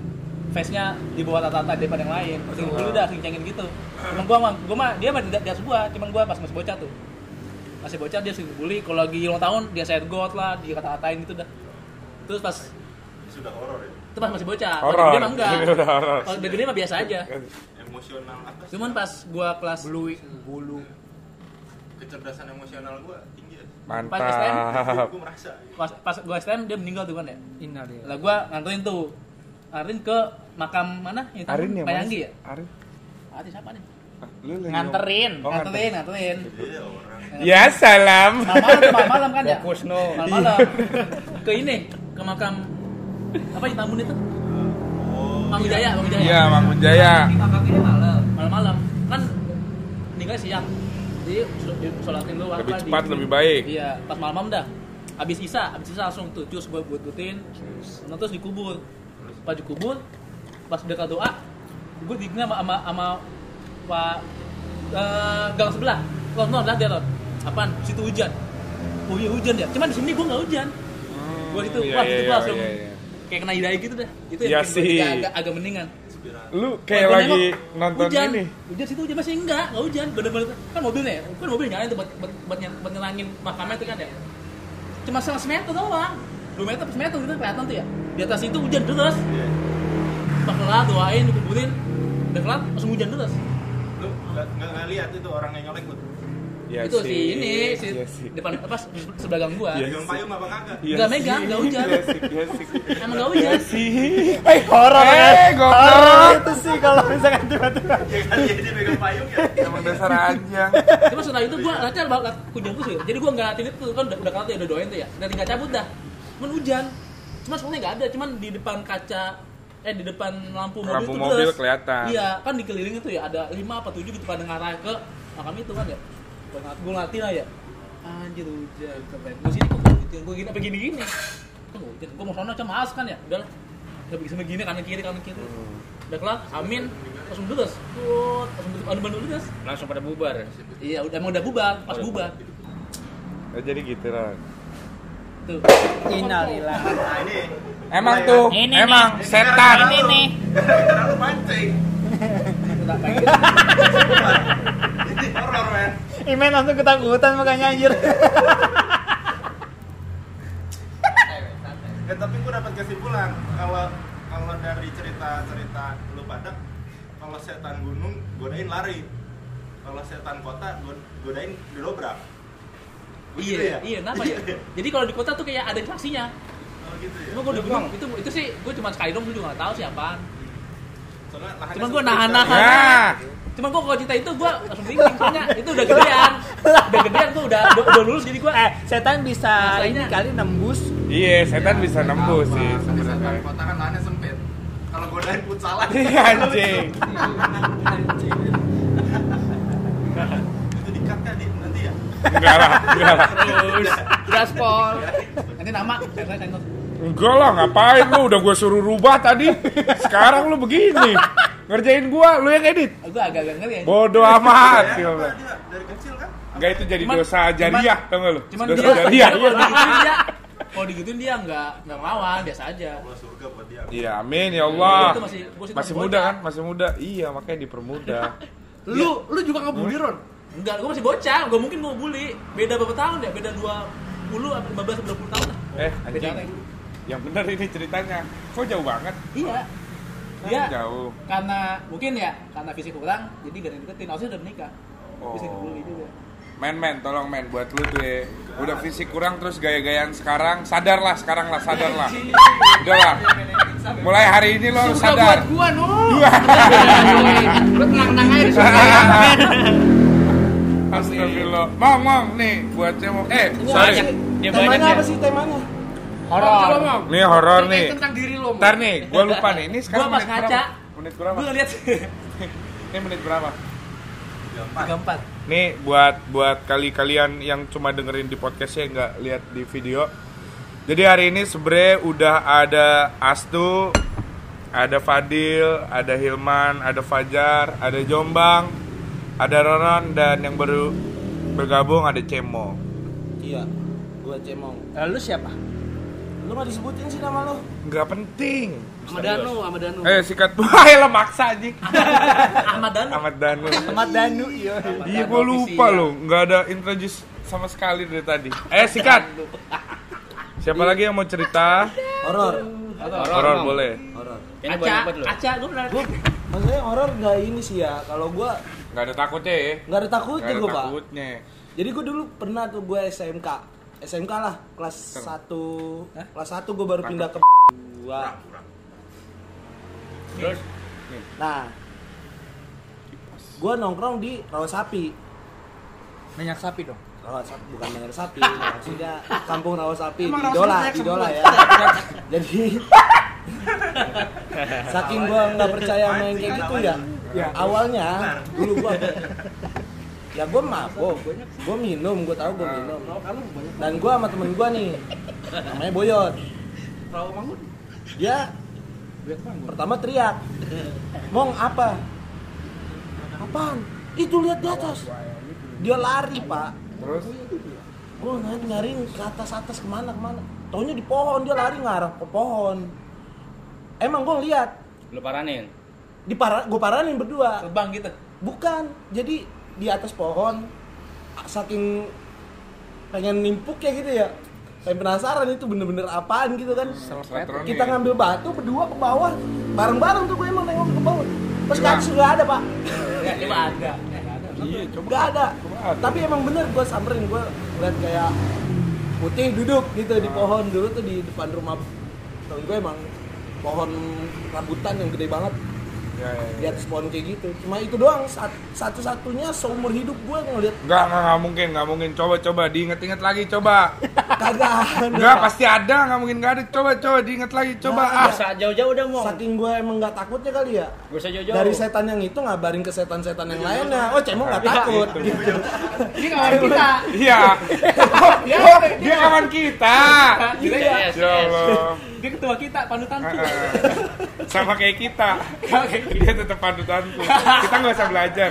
face-nya di bawah rata-rata daripada yang lain sering dibully dah sering cengin gitu cuman gua mah gua mah dia mah tidak di atas gua cuman gua pas masih bocah tuh masih bocah dia sering dibully kalau lagi ulang tahun dia set god lah dia kata-katain gitu dah terus pas Sudah horor ya. itu pas masih bocah Horor. udah gede mah enggak udah kalau udah gede mah biasa aja Emosional apa cuman pas gua kelas Bulu bulu. Kecerdasan emosional gua tinggi ya. Pas STM? Mantap. Gua merasa. pas pas gua STM dia meninggal tuh kan ya Innalillahi. lah gua nganterin tuh nganterin ke makam mana yang tahu? Arin yang mana Payanggi ya Arin. Arin siapa nih Ah, Lu Nganterin. Oh, nganterin nganterin Iya orang. Ya salam. malam-malam tuh, malam-malam kan ya Fokus no. malam-malam ke ini ke makam apa yang Tambun itu Oh. Mang Wijaya Mang Wijaya Iya, Mang Jaya. Di makamnya malam. malam-malam kan meninggal siang jadi sholatin dulu Lebih di- cepat, lebih baik. iya pas malam-malam dah habis isa habis isa langsung tuh cus gue buat buatin terus dikubur pas dikubur pas udah doa gue diingat sama sama, sama pak eh, gang sebelah Ron Ron lah dia Ron apaan situ hujan oh iya hujan ya cuman di sini gue nggak hujan gue itu iya, wah iya, itu iya, langsung iya, iya. kayak kena hidayah gitu dah itu Iya yang sih. agak, agak mendingan Lu kayak Gua lagi nengok, nonton hujan. ini. Hujan situ hujan masih enggak, enggak hujan. Bener-bener kan mobilnya, ya, kan mobil nyalain tuh buat buat, buat, buat nyelangin makamnya tuh kan ya. Cuma setengah semeter doang. 2 meter per meter gitu kelihatan tuh ya. Di atas itu hujan terus. Pas kelar doain, dikuburin. Udah kelar langsung hujan terus. Lu nggak lihat itu orang yang nyolek lu. Ya itu si ini si Iya sih. depan apa sebelah gang gua. Iya Pegang payung apa kagak? Iya Nggak sih. megang, nggak hujan. Iya iya. Emang enggak hujan. Iya sih. Eh horor Eh, kan? goblok. Itu sih kalau misalkan tiba-tiba. Ya kan dia pegang payung ya. Emang dasar anjing. Cuma setelah itu gua ngaca banget hujan terus ya. Jadi gua enggak ngatin itu kan udah udah kelar tuh ya, udah doain tuh ya. Dan tinggal cabut dah. Cuman hujan. Cuma sebenarnya enggak ada, cuman di depan kaca eh di depan lampu mobil Lampu tuh mobil terus. kelihatan. Iya, kan dikelilingi tuh ya ada 5 apa 7 gitu pada ngarah ke makam itu kan ya. Gua ngeliatin lah ya. Anjir hujan keren. Gua sini kok nggak hujan. Gua gini apa gini gini. Kok nggak hujan? Gua mau sono aja males kan ya. Udah. Udah bisa begini kanan kiri kanan kiri. Udah kelar, amin. Langsung terus. Tut, langsung tutup anu bandul terus. Langsung pada bubar. Iya, udah emang udah bubar, pas bubar. Ya, jadi gitu lah. Tuh. Innalillah. Nah ini Emang mulai tuh, Ini emang nih. setan. Ini nih. Karena lu mancing. Horor men. Imen langsung ketakutan makanya anjir. Ya, tapi gue dapat kesimpulan kalau kalau dari cerita-cerita lu pada kalau setan gunung godain lari. Kalau setan kota god- godain didobrak. Begitu Iya, ya? iya, kenapa ya? Jadi kalau di kota tuh kayak ada interaksinya. Oh gitu ya. Cuma gue di gunung itu itu sih gue cuma sekali dong, gue juga gak tahu sih apaan. Cuma gue nahan-nahan. Nah, Cuma gue kalau cerita itu gue langsung bingung soalnya itu udah gedean. Udah gedean tuh udah udah, udah lulus jadi gue Eh, setan bisa ini kali nembus. iya setan bisa nembus sih sebenarnya. kota kan lahannya sempit. Kalau godain futsalan. Iya anjing. itu dikat kan di ya. Enggak lah, enggak lah. terus gaspol. Nanti nama saya sensor. Enggak lah, ngapain lu udah gue suruh rubah tadi. Sekarang lu begini. Ngerjain gua, lu yang edit. Gue agak-agak ngeri ya. Bodoh amat. Ya, dari kecil kan. Enggak itu jadi Cuman- dosa jariah, tau gak lu? Cuman dosa dia, jariah. kalau digituin dia, kalau digituin dia nggak nggak ngelawan, biasa aja. Allah surga buat dia. Iya, amin ya Allah. Itu masih- Masih muda kan? Masih muda. Iya, makanya dipermudah. Lu lu juga ngebully Ron? Enggak, gue masih bocah, gak mungkin gue bully. Beda berapa tahun ya? Beda 20, apa 15 atau 20 tahun lah. Eh, anjing. Yang bener ini ceritanya. Kok jauh banget? Iya. Dia jauh. karena mungkin ya karena fisik kurang, jadi gak ada yang deketin. Harusnya udah menikah. Oh. Bisa dibully juga. Men, men, tolong men buat lu tuh ya. Udah fisik kurang terus gaya-gayaan sekarang, sadarlah sekarang lah, sadarlah. Udah lah. Mulai hari ini lo harus sadar. gua no. Lu tenang-tenang aja di. Astagfirullah. Mong, mong, nih buat cemong. Eh, sorry. Dia Temanya apa sih temanya? Horor. Nih horor nih. Tentang diri lo. Ntar nih, gua lupa nih. Ini sekarang Gua pas menit ngaca, berapa? Menit berapa? Gue ngeliat Ini menit berapa? 34. Nih buat buat kali kalian yang cuma dengerin di podcastnya nggak lihat di video. Jadi hari ini sebenarnya udah ada Astu, ada Fadil, ada Hilman, ada Fajar, ada Jombang, ada Ronon dan yang baru bergabung ada Cemo. Iya, gua cemong. Lalu siapa? Lu nggak disebutin sih nama lu? Nggak penting. Sama Danu, sama Danu. Eh sikat Wah, lo maksa anjing. Ahmad Danu. Ahmad Danu. Ahmad Danu, iya. Iya gue lupa loh, nggak ada introduce sama sekali dari tadi. Eh sikat. Siapa lagi yang mau cerita? Horor. Horor boleh. Horor. Ini Aca. Aca, gue pernah Gua maksudnya horor nggak ini sih ya. Kalau gua Nggak ada takutnya ya. nggak ada takutnya gua, Pak. takutnya. Jadi gua dulu pernah tuh gua SMK. SMK lah, kelas 1. Kelas 1 gua baru pindah ke gua. Terus Nah, gua nongkrong di rawa sapi. minyak sapi dong. Rawa sapi bukan banyak sapi, maksudnya kampung rawa sapi di Emang Idola, Idola ya. Jadi saking gua nggak percaya main kayak gitu ya. Awalnya dulu gua ya gua mabok, gua minum, gua tahu gua minum. Dan gua sama temen gua nih, namanya Boyot. Dia pertama teriak, Mong apa? Apaan? Itu lihat di atas. Dia lari pak. Terus Gue nyari nyariin ke atas atas ke mana ke mana. Taunya di pohon dia lari ngarah ke pohon. Emang gue lihat Lu paranin. Di para gue paranin berdua. Terbang gitu. bukan. Jadi di atas pohon saking pengen nimpuk ya gitu ya. Pengen penasaran itu bener-bener apaan gitu kan. Kita ngambil batu berdua ke bawah. Bareng-bareng tuh gue emang nengok ke bawah pas ke atas nggak ada pak. Ya, ada. Iya, coba. nggak ada. ada. tapi emang bener gue samperin gue liat kayak putih duduk gitu di pohon. Dulu tuh di depan rumah temen gue emang pohon rambutan yang gede banget Ya, ya, ya. di atas pohon kayak gitu cuma itu doang sat- satu-satunya seumur hidup gue ngeliat Enggak, enggak, enggak mungkin, enggak mungkin. Coba, coba, diinget-inget lagi, coba. kagak ada. Enggak, pasti ada, enggak mungkin enggak ada. Coba, coba, diinget lagi, coba. Nggak Ah, jauh-jauh udah mau. saking gue emang nggak takutnya kali ya usah jauh-jauh. dari setan yang itu ngabarin ke setan-setan yang lainnya oh cemong nggak takut gitu. Ini kawan kita. iya. Oh, dia kawan kita. Yes, ya. Dia ketua kita, panutanku. Ah, ah. Sama kayak kita. Dia tetap panutanku. Kita nggak usah belajar.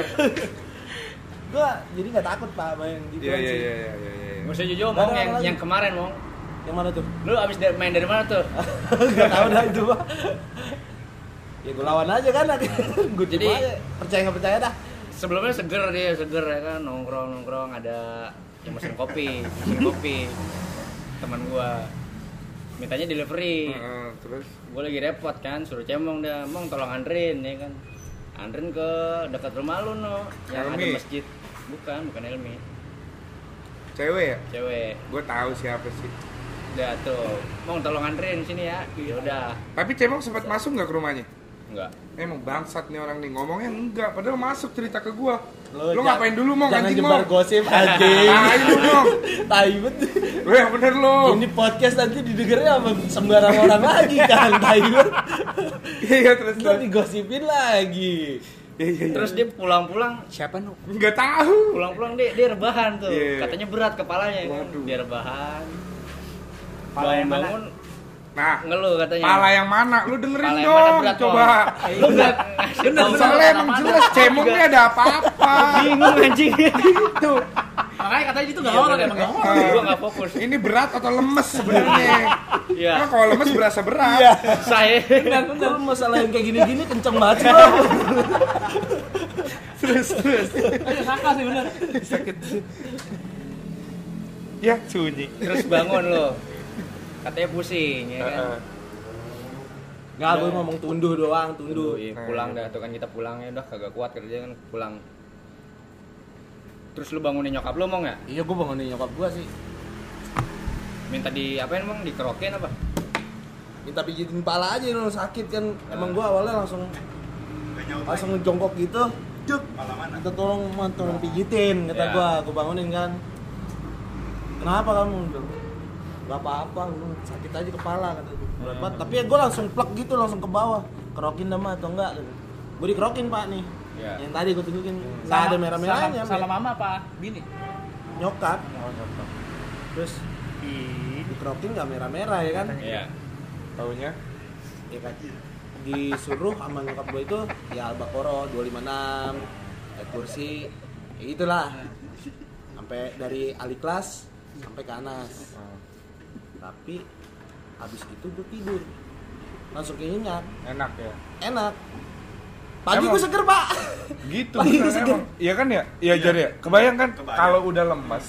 gue jadi nggak takut pak main gitu Iya, iya, sih. iya, iya, iya. iya. Gak usah jauh-jauh, Nggak Mong. ada Yang, lagi. yang kemarin, Mong. yang mana tuh Lu abis dari- main dari mana tuh? nggak tahu dah itu pak ya gue lawan aja kan gue Jadi- jadi percaya nggak percaya dah Sebelumnya seger dia, seger ya kan. Nongkrong-nongkrong ada yang mesen kopi, mesen kopi. Teman gua mintanya delivery. Heeh, terus Gue lagi repot kan, suruh cemong dah. Mong tolong anterin ya kan. Anterin ke dekat rumah lu no, yang ada masjid. Bukan, bukan Elmi. cewek ya? Cewek. Gue tahu siapa sih. Udah tuh. Mong tolong anterin sini ya. Ya udah. Tapi Cemong sempat masuk nggak ke rumahnya? Enggak. Emang bangsat nih orang nih ngomongnya enggak, padahal masuk cerita ke gua. Lo Lu jangan- ngapain dulu mau jangan mau? gosip anjing Tai lu dong. tai bet Lu yang bener lu. ini podcast nanti didengarnya sama sembarang orang lagi kan tai bet Iya terus terus. digosipin lagi Iya iya. iya. Terus dia pulang-pulang, siapa nu? Enggak tahu. Pulang-pulang dia dia rebahan tuh. Iya. Katanya berat kepalanya. Waduh. Dia rebahan. Pala yang mana? Bangun Nah, ngeluh katanya. pala yang mana? Lu dengerin Pala dong, berat, coba. Lu berat. Bener, bener. Soalnya emang jelas cemongnya ada apa-apa. Bingung anjing. Itu. Makanya katanya itu nggak Iya, horor emang nggak horor. Gua enggak fokus. Ini berat atau lemes sebenarnya? Iya. Emang kalau lemes berasa berat. Saya benar benar masalah yang kayak gini-gini kenceng banget sih Terus terus. Ayo saka sih bener. Sakit. Ya, sunyi. terus bangun lo. Katanya pusing ya kan. Heeh. nggak gue ngomong tunduh doang tunduh Iya, pulang dah tuh kan kita pulang ya udah kagak kuat kerja kan pulang. Terus lu bangunin nyokap lu mau nggak? iya gue bangunin nyokap gue sih Minta di apain emang dikerokin apa? minta pijitin pala aja lu sakit kan emang gue awalnya langsung Gak langsung lagi. ngejongkok gitu cuk minta tolong tolong pijitin kata Ya. gua gua bangunin kan kenapa kamu gak apa-apa lu sakit aja kepala kata gua. Berat banget. tapi ya gua langsung plek gitu langsung ke bawah. Kerokin dah mah atau enggak gitu. gua. Dikerokin pak nih. Ya. yang tadi gua tunjukin. Nggak ada merah-merahnya Salah, salah mama apa? Bini. nyokap. Terus dikerokin nggak merah-merah ya kan? Iya. Taunya? Ya kan? Disuruh sama nyokap gue itu ya Al-Baqarah 256 ayat kursi. Ya itulah. Sampai dari Aliklas sampai ke Anas tapi habis itu gue tidur langsung keinyak enak ya. enak pagi gue seger pak Gitu Pagi bener seger. emang. Iya kan ya? Iya Jar ya. Kebayang kan kalau udah lemes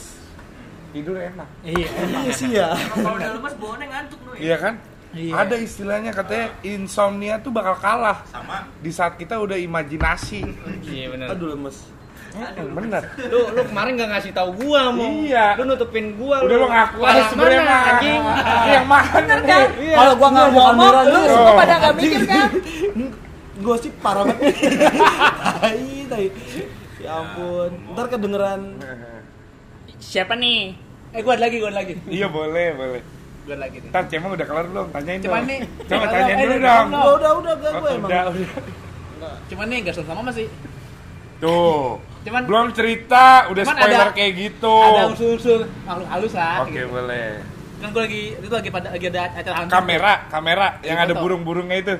tidur enak. Iya. iya sih ya kalau udah lemas bawaannya ngantuk ya. Iya kan? Iya. Ada istilahnya katanya insomnia tuh bakal kalah Sama di saat kita udah imajinasi. Iya benar. aduh lemes Hmm, bener. Lu lu kemarin gak ngasih tahu gua mau. Iya. Lu nutupin gua Udah lo ngaku aja sebenarnya mana, mah. anjing. Yang mana nih? Iya. kalau gua nggak ngomong Lu lu semua pada nggak mikir kan? gosip parah banget tai tai ya ampun ntar kedengeran Siapa nih? Eh gua ada lagi, gua ada lagi. Iya boleh, boleh. Gua ada lagi nih. Ntar Cemong udah kelar belum? Tanyain Cuman dong. nih, Coba eh, tanyain eh, dulu belum, dong. udah udah gak gue Oh, emang udah, udah. Cuman nih enggak sama sih. Tuh. Cuman- belum cerita, udah Cuman spoiler ada- kayak gitu. Ada unsur-unsur makhluk halus lah. Oke, gitu. boleh. Kan gua lagi itu lagi pada lagi ada acara hantu. Kamera, kamera yang ada burung-burungnya itu.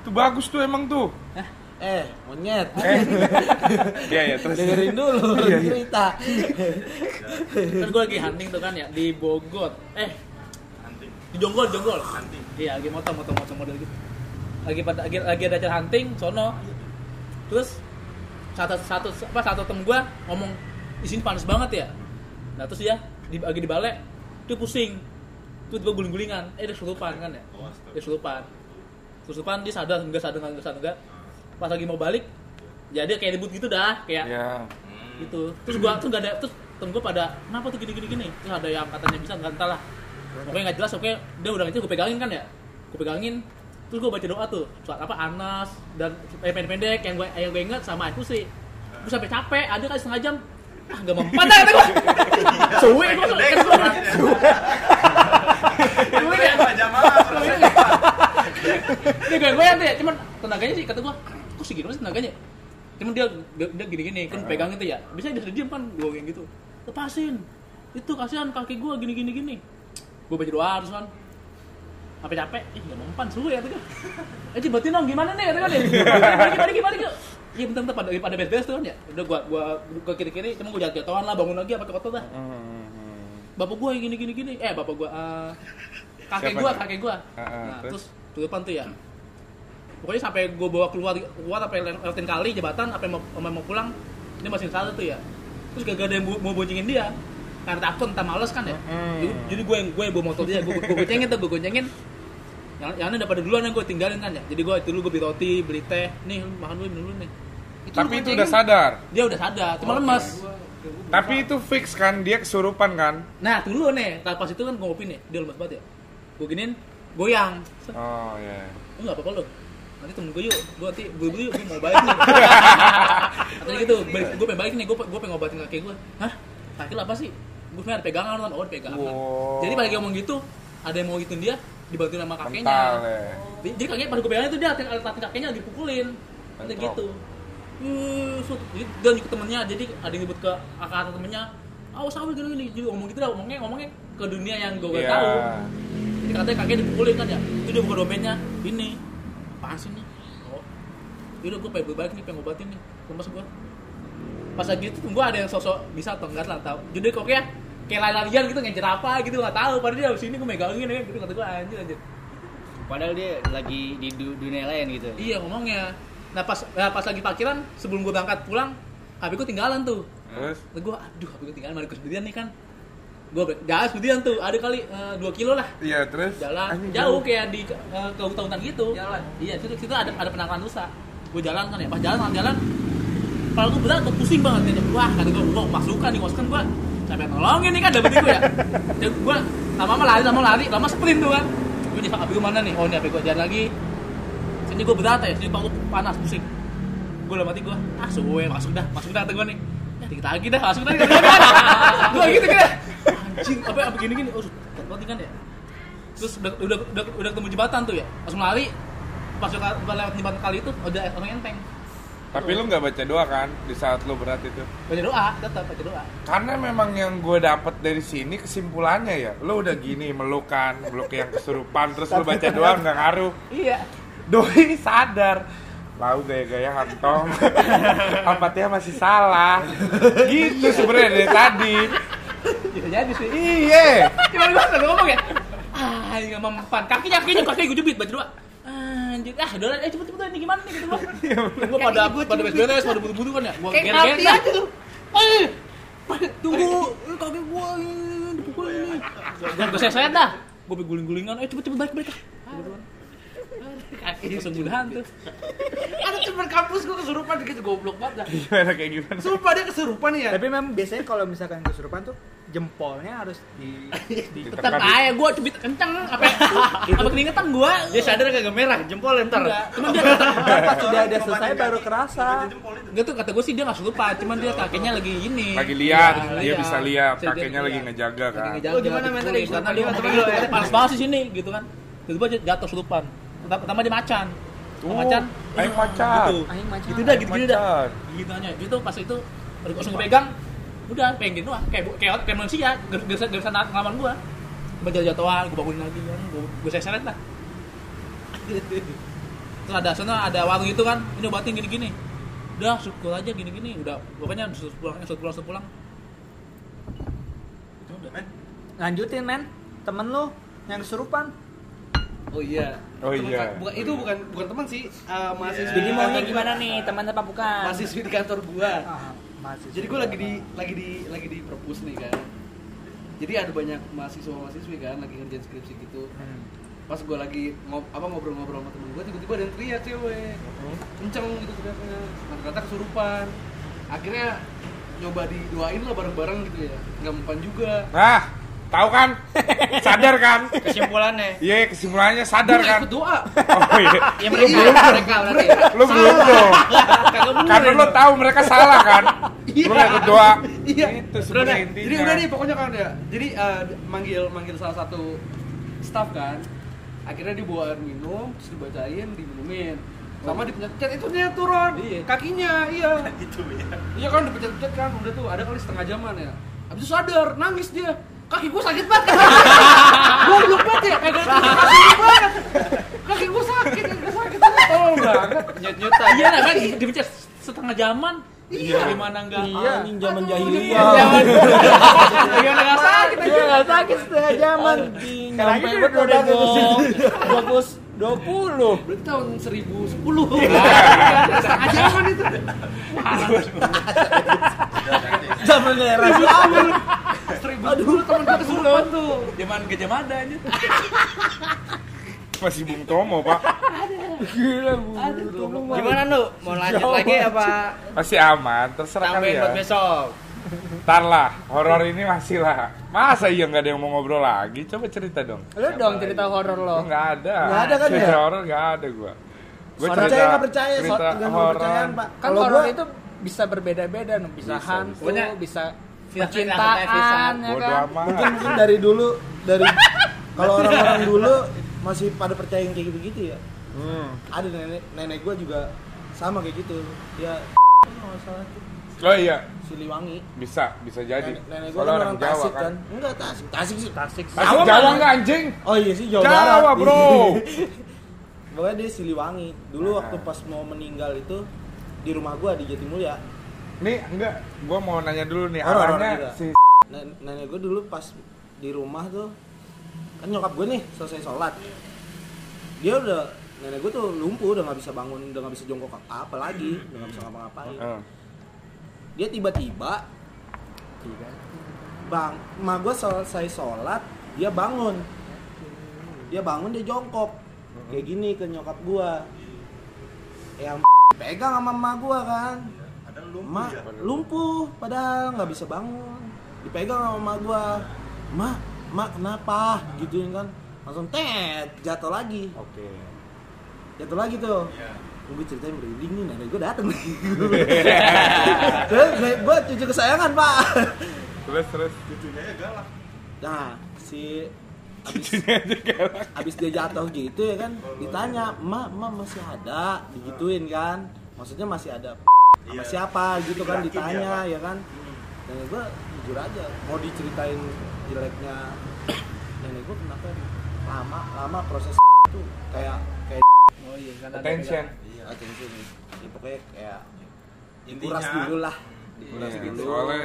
Itu bagus tuh emang tuh. eh monyet Eh. Iya, iya, terus. dengerin dulu Iya, iya. cerita Kan gua lagi hunting tuh kan ya di Bogor. Eh, hunting. di Jonggol, Jonggol. Hunting. Iya, lagi motor, motor, motor model gitu. Lagi pada lagi, lagi ada acara hunting, sono terus satu satu apa satu temen gue ngomong di sini panas banget ya. Nah terus dia di, lagi di balai dia pusing. Terus gue guling-gulingan. Eh dia kesurupan kan ya? Dia kesurupan. Kesurupan dia sadar enggak sadar enggak sadar enggak. Pas lagi mau balik ya dia kayak ribut gitu dah kayak ya gitu. Terus gua tuh gak ada terus temen gua pada kenapa tuh gini gini? Gini terus ada yang katanya bisa nggak entah lah. Pokoknya nggak jelas oke dia udah itu gue pegangin kan ya? Gue pegangin terus gue baca doa tuh surat apa Anas dan eh, pendek-pendek yang gue yang gue ingat sama aku sih. Gue sampai capek ada kali setengah jam ah gak mempan dah kata gue suwe gue gue suwe. Ya dia gue gue ya cuman tenaganya sih kata gue kok segitu sih tenaganya? Cuman dia dia, gini-gini kan pegang itu ya. Bisa dia diem kan gue kayak gitu. Lepasin. Itu kasihan kaki gue gini-gini gini gue baca doa terus kan apa capek ih nggak mempan suwe ya tuh kan. Eh cobatin dong gimana nih kata kan? Ya balik balik balik iya bentar bentar pada pada beres beres tuh kan ya. Udah gua gua gua kiri kiri cuma gua jatuh jatuhan lah bangun lagi apa kotor dah bapak gua yang gini gini. Gini eh bapak gua eh, kakek Siapa gua tuh? kakek gua. Ah, ah, nah terus? di depan tuh ya. Pokoknya sampai gua bawa keluar keluar sampai lewatin kali jembatan sampai mau mau pulang dia masih salah tuh ya. Terus gak ada yang mau- boncengin dia. Karena takut entah males kan ya. Jadi, jadi gue yang gue yang bawa motor dia gue gue goncengin tuh gue goncengin yang yang udah pada duluan yang gue tinggalin kan ya. Jadi gue itu dulu gue beli roti beli teh. Nih lu makan dulu minum dulu nih. Tapi lu itu udah sadar. Dia udah sadar cuma lemas tapi itu fix kan dia kesurupan kan? Nah dulu nih. Pas itu kan gue ngopi nih dia lemas banget ya. Gue giniin goyang. Oh ya lu nggak apa-apa lu? Nanti temen gue yuk gue nanti gue yuk gue mau balik nih. Katanya gitu gue pengen balik nih gue gue pengen ngobatin kaki gue hah? Kaki apa sih? Gue pengen ada pegangan kan oh ada pegangan Wow. jadi lagi ngomong gitu ada yang mau gituin dia dibantuin sama kakeknya. Mental ya. Jadi jadi kakeknya pada pegangin itu dia alat alat kakeknya lagi pukulin. Nanti Bentrok. gitu. Uh. Jadi dia nyebut temennya jadi ada yang nyebut ke kakak atau temennya awas awas gini gini. Jadi ngomong gitu dah ngomongnya ngomongnya ke dunia yang gue gak Iya. tahu. Jadi katanya kakeknya dipukulin kan ya. Itu dia buka dompetnya ini apaan sih nih oh. Yaudah gue pengen balik nih pengen ngobatin nih lemas gue pas lagi itu gue ada yang sosok bisa atau enggak lah tau. Jadi kok kayak lari-larian gitu ngejar apa gitu nggak tahu padahal dia sini gue megangin ya gitu kata gue anjir anjir Padahal dia lagi di du- dunia lain gitu. Iya ngomongnya. Nah pas nah, pas lagi parkiran sebelum gue berangkat pulang, HP gue tinggalan tuh. terus Terus gue aduh HP gue tinggalan mana sendirian nih kan. Gue jalan sendirian tuh, ada kali 2 kilo lah iya terus jalan Anjing, jauh kayak di uh, ke hutan gitu. Jalan? Iya situ situ ada ada penangkaran rusa. Gue jalan kan ya, pas jalan jalan kepala gue berat, gue pusing banget ya. Wah kata gue, wah masukan nih masukan gue sampai nolongin nih kan dapet gue ya. Dan gue lama-lama lari, lama lari, lama sprint tuh kan. Gue HP gue mana nih? Oh ini HP gue jalan lagi. Sini gue berat ya, sini gue panas, pusing. Gue udah mati gue, ah suwe masuk dah, masuk dah gue nih. Ya dikit lagi dah, masuk dah. gue gitu kan. Anjing, apa apa gini gini. Oh, berarti kan ya. Terus udah udah udah, udah ketemu jembatan tuh ya. Langsung lari. Pas udah lewat jembatan kali itu udah orang enteng. Tapi lu nggak baca doa kan di saat lu berat itu Baca doa, tetap baca doa. karena memang yang gue dapet dari sini kesimpulannya ya lu udah gini melukan meluk yang kesurupan terus lu baca doa nggak ngaruh Iya. doi sadar lau gaya-gaya hantong tampaknya masih salah gitu sebenarnya dari tadi Bisa jadi sih. iya Gimana gue ngomong ya? Ah, nggak mempan. Kakinya kakinya kaki gue jubit baca doa. Anjir, ah udah eh cepet cepet ini gimana nih gitu gua. Gua pada pada beres-beres, pada buru-buru kan ya. Gua Kayak mati aja tuh. Eh, tunggu, kaki gua ini dipukul ini. Gua saya dah. Gua guling-gulingan, eh cepet cepet balik balik. Kaki semudahan tuh. Ada teman kampus gue kesurupan gitu goblok banget dah. gimana kayak gimana Sumpah dia kesurupan ya. Tapi memang biasanya kalau misalkan kesurupan tuh jempolnya harus di, di Tetap aja gua cubit kenceng apa apa keringetan gua. Dia sadar kagak merah, jempol ntar. Enggak, cuman dia pas sudah ada selesai baru kerasa. Enggak tuh kata gue sih dia nggak lupa, cuman dia kakinya lagi ini. lagi lihat Iya, dia lihat. bisa lihat dia lagi ngejaga kan Oh, gimana tadi? dipukul, Karena dia Gimana ngomong temen lu? "Eh, panas banget sih sini gitu kan. Tiba-tiba jatuh selupan. Pertama pertama dia macan. Oh, macan. aing macan. Gitu. Aing macan. Gitu dah, gitu-gitu dah. Macan. Gitu aja. Gitu pas itu langsung pegang. Udah pengen gitu doang. Kayak kayak kayak manusia, gak bisa ngelawan gua. Cuma jatuh-jatuhan, gue bangunin lagi kan. Gue gue seret lah. Terus ada sana ada warung itu kan, ini obatin gini-gini. Udah syukur aja gini-gini, udah pokoknya suruh pulang, suruh pulang, suruh pulang. Udah. Lanjutin men, temen lu yang kesurupan. Oh iya. Oh Temen iya. ka- bukan itu bukan bukan teman sih, uh, mahasiswi. Jadi di maunya kantor- gimana nih, teman apa bukan? Mahasiswi di kantor gua. Ah, masih Jadi gue lagi di lagi di lagi di perpus nih kan. Jadi ada banyak mahasiswa mahasiswi kan lagi ngerjain skripsi gitu. Hmm. Pas gue lagi ngob apa ngobrol-ngobrol sama temen gue tiba-tiba ada yang teriak cewek, kenceng gitu teriaknya. Nah, ternyata kesurupan. Akhirnya nyoba didoain lah bareng-bareng gitu ya. Nggak mempan juga. Nah, tahu kan? Sadar kan? Kesimpulannya. Iya, kesimpulannya sadar kan? ikut doa. Oh iya. Ya mereka, mereka berarti. Lu belum dong. Karena lu tahu mereka salah kan? Iya. Lu nggak ikut doa. Iya. Itu sebenarnya intinya. Jadi udah nih pokoknya kan ya. Jadi eh, manggil manggil salah satu staff kan. Akhirnya dibawa air minum, terus dibacain, diminumin. Sama dipencet itu dia turun Iya. kakinya, iya. itu ya Iya kan dipencet-pencet kan, udah tuh ada kali setengah jaman ya. Habis itu sadar, nangis dia. Kaki gua sakit banget. Goblok banget ya, kaki banget. Kaki gua sakit, kaki gua sakit. Tolong banget. Nyut-nyut aja. Iya nah kan dipencet setengah zaman. Iya. Gimana enggak? Iya, anjing zaman jahiliyah. iya, Iya, nggak sakit aja. Dia nggak sakit setengah jaman. Nyampe ini betul udah bagus 20. Berarti tahun 1010. Setengah jaman itu. Zaman era Islam. Seribu dulu temen gue kesurupan tuh. Zaman gajah mada aja. Masih Bung Tomo, Pak. Gila, Bu. Gimana Nu? Mau lanjut lagi apa Masih aman, terserah tambahin buat kalian. besok? Ntar lah, horor ini masih lah. Masa iya nggak ada yang mau ngobrol lagi? Coba cerita dong. Lu dong cerita horor lo. Nggak ada. Nggak ada kan cerita ya? horor nggak ada gua. Gua Percaya nggak percaya, so, cerita horor. kepercayaan, Pak. Kan Kalau horor itu bisa berbeda-beda, no. bisa, Bisa, hantu, bisa Fitnah, percintaan, ya kan? mungkin mungkin dari dulu dari kalau orang-orang dulu masih pada percaya yang kayak gitu-gitu ya. Hmm. Ada nenek nenek gue juga sama kayak gitu. Ya Oh iya, Siliwangi. bisa, bisa jadi. Nenek, nenek gue kan orang Jawa Tasik kan. kan. Enggak Tasik, Tasik sih. Tasik. Tasik Jawa nggak anjing? Oh iya sih Jawa, Jawa, Barat. bro. Pokoknya dia Siliwangi. Dulu waktu pas mau meninggal itu di rumah gua di Jatimulya. Nih, enggak. Gua mau nanya dulu nih, Horor, arahnya juga. si Nen- Nenek gue dulu pas di rumah tuh. Kan nyokap gue nih selesai sholat. Dia udah nenek gue tuh lumpuh udah nggak bisa bangun udah nggak bisa jongkok apa, lagi. Udah nggak bisa ngapa-ngapain. Eh, dia tiba-tiba bang emak gue selesai sholat dia bangun. Dia bangun dia jongkok. Kayak gini ke nyokap gue yang pegang sama emak gue kan. Ada lumpuh emak ya? lumpuh padahal nggak bisa bangun. Dipegang sama emak gue emak emak kenapa? Gituin kan. Langsung tet jatuh lagi. Oke. jatuh lagi tuh. Iya. gue ceritain merinding nih nenek gue dateng terus nenek gue cucu kesayangan pak. Terus terus. cucunya ya galak. Nah si aja galak. abis dia jatuh gitu ya kan ditanya emak emak masih ada digituin kan maksudnya masih ada sama Iya. siapa gitu kan ditanya ya, kan nenek gue jujur aja mau diceritain jeleknya nenek gue kenapa lama lama proses itu kayak kayak Oh iya kan ada. Attention. attention ya, pokoknya kayak Intinya- dikuras dulu lah dikuras Iya, dulu soalnya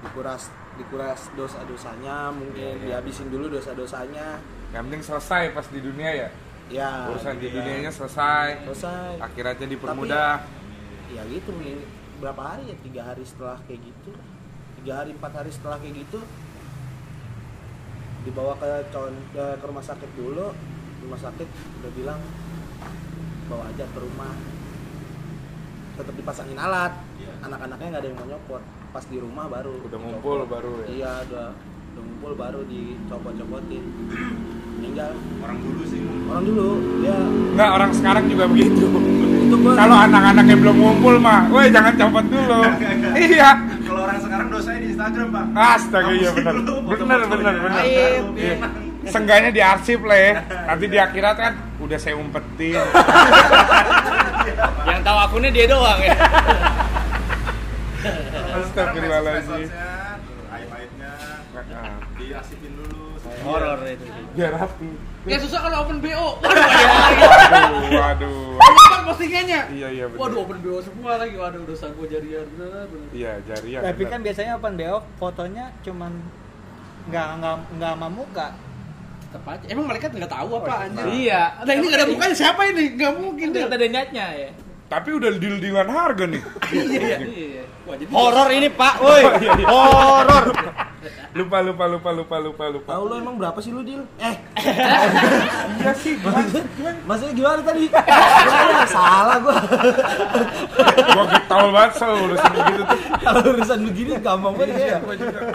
dikuras dikuras dosa-dosanya mungkin Iya, iya. dihabisin dulu dosa-dosanya yang penting selesai pas di dunia ya. ya Urusan di iya. dunianya selesai. selesai Akhiratnya dipermudah. ya gitu nih berapa hari ya tiga hari setelah kayak gitu tiga hari empat hari setelah kayak gitu dibawa ke con ke ke rumah sakit dulu rumah sakit udah bilang bawa aja ke rumah tetap dipasangin alat Iya. anak-anaknya nggak ada yang mau nyopot pas di rumah baru Udah dicopot. ngumpul baru ya. iya udah udah ngumpul baru dicopot-copotin meninggal orang dulu sih orang dulu dia Enggak, orang sekarang juga begitu. Kalau anak-anaknya belum ngumpul mah, woi jangan copot dulu. iya. kalau orang sekarang dosanya di Instagram pak Astaga iya benar. dulu Benar benar benar. Iya. Seenggaknya diarsip lah ya. Nanti di akhirat kan udah saya umpetin. Yang tahu akunnya dia doang ya. Astagfirullahaladzim. aib-aibnya diasipin dulu Horor itu. Biar rapi. Ya susah kalau open BO. Waduh, Waduh, waduh. Kan postingannya. Iya iya benar. Waduh, open BO semua lagi. Waduh, dosa gue jarian. Bener. Iya jarian. Tapi benar. kan biasanya open BO fotonya cuman nggak nggak nggak sama muka. tetap aja. Emang malaikat nggak tahu apa anjir? Iya. Nah ini nggak ada mukanya siapa ini? Nggak mungkin deh. kata ada niatnya ya. Tapi udah deal dealan harga nih. Iya. Wah, jadi Horor ini, Pak. Woi. Horor. Lupa lupa lupa lupa lupa lupa. Tahu lo emang berapa sih lu deal? Eh, Iya sih. maksudnya gimana tadi? Gimana? Salah gua. Gua getol banget soal urusan begitu tuh. Kalau urusan begini gampang banget ya.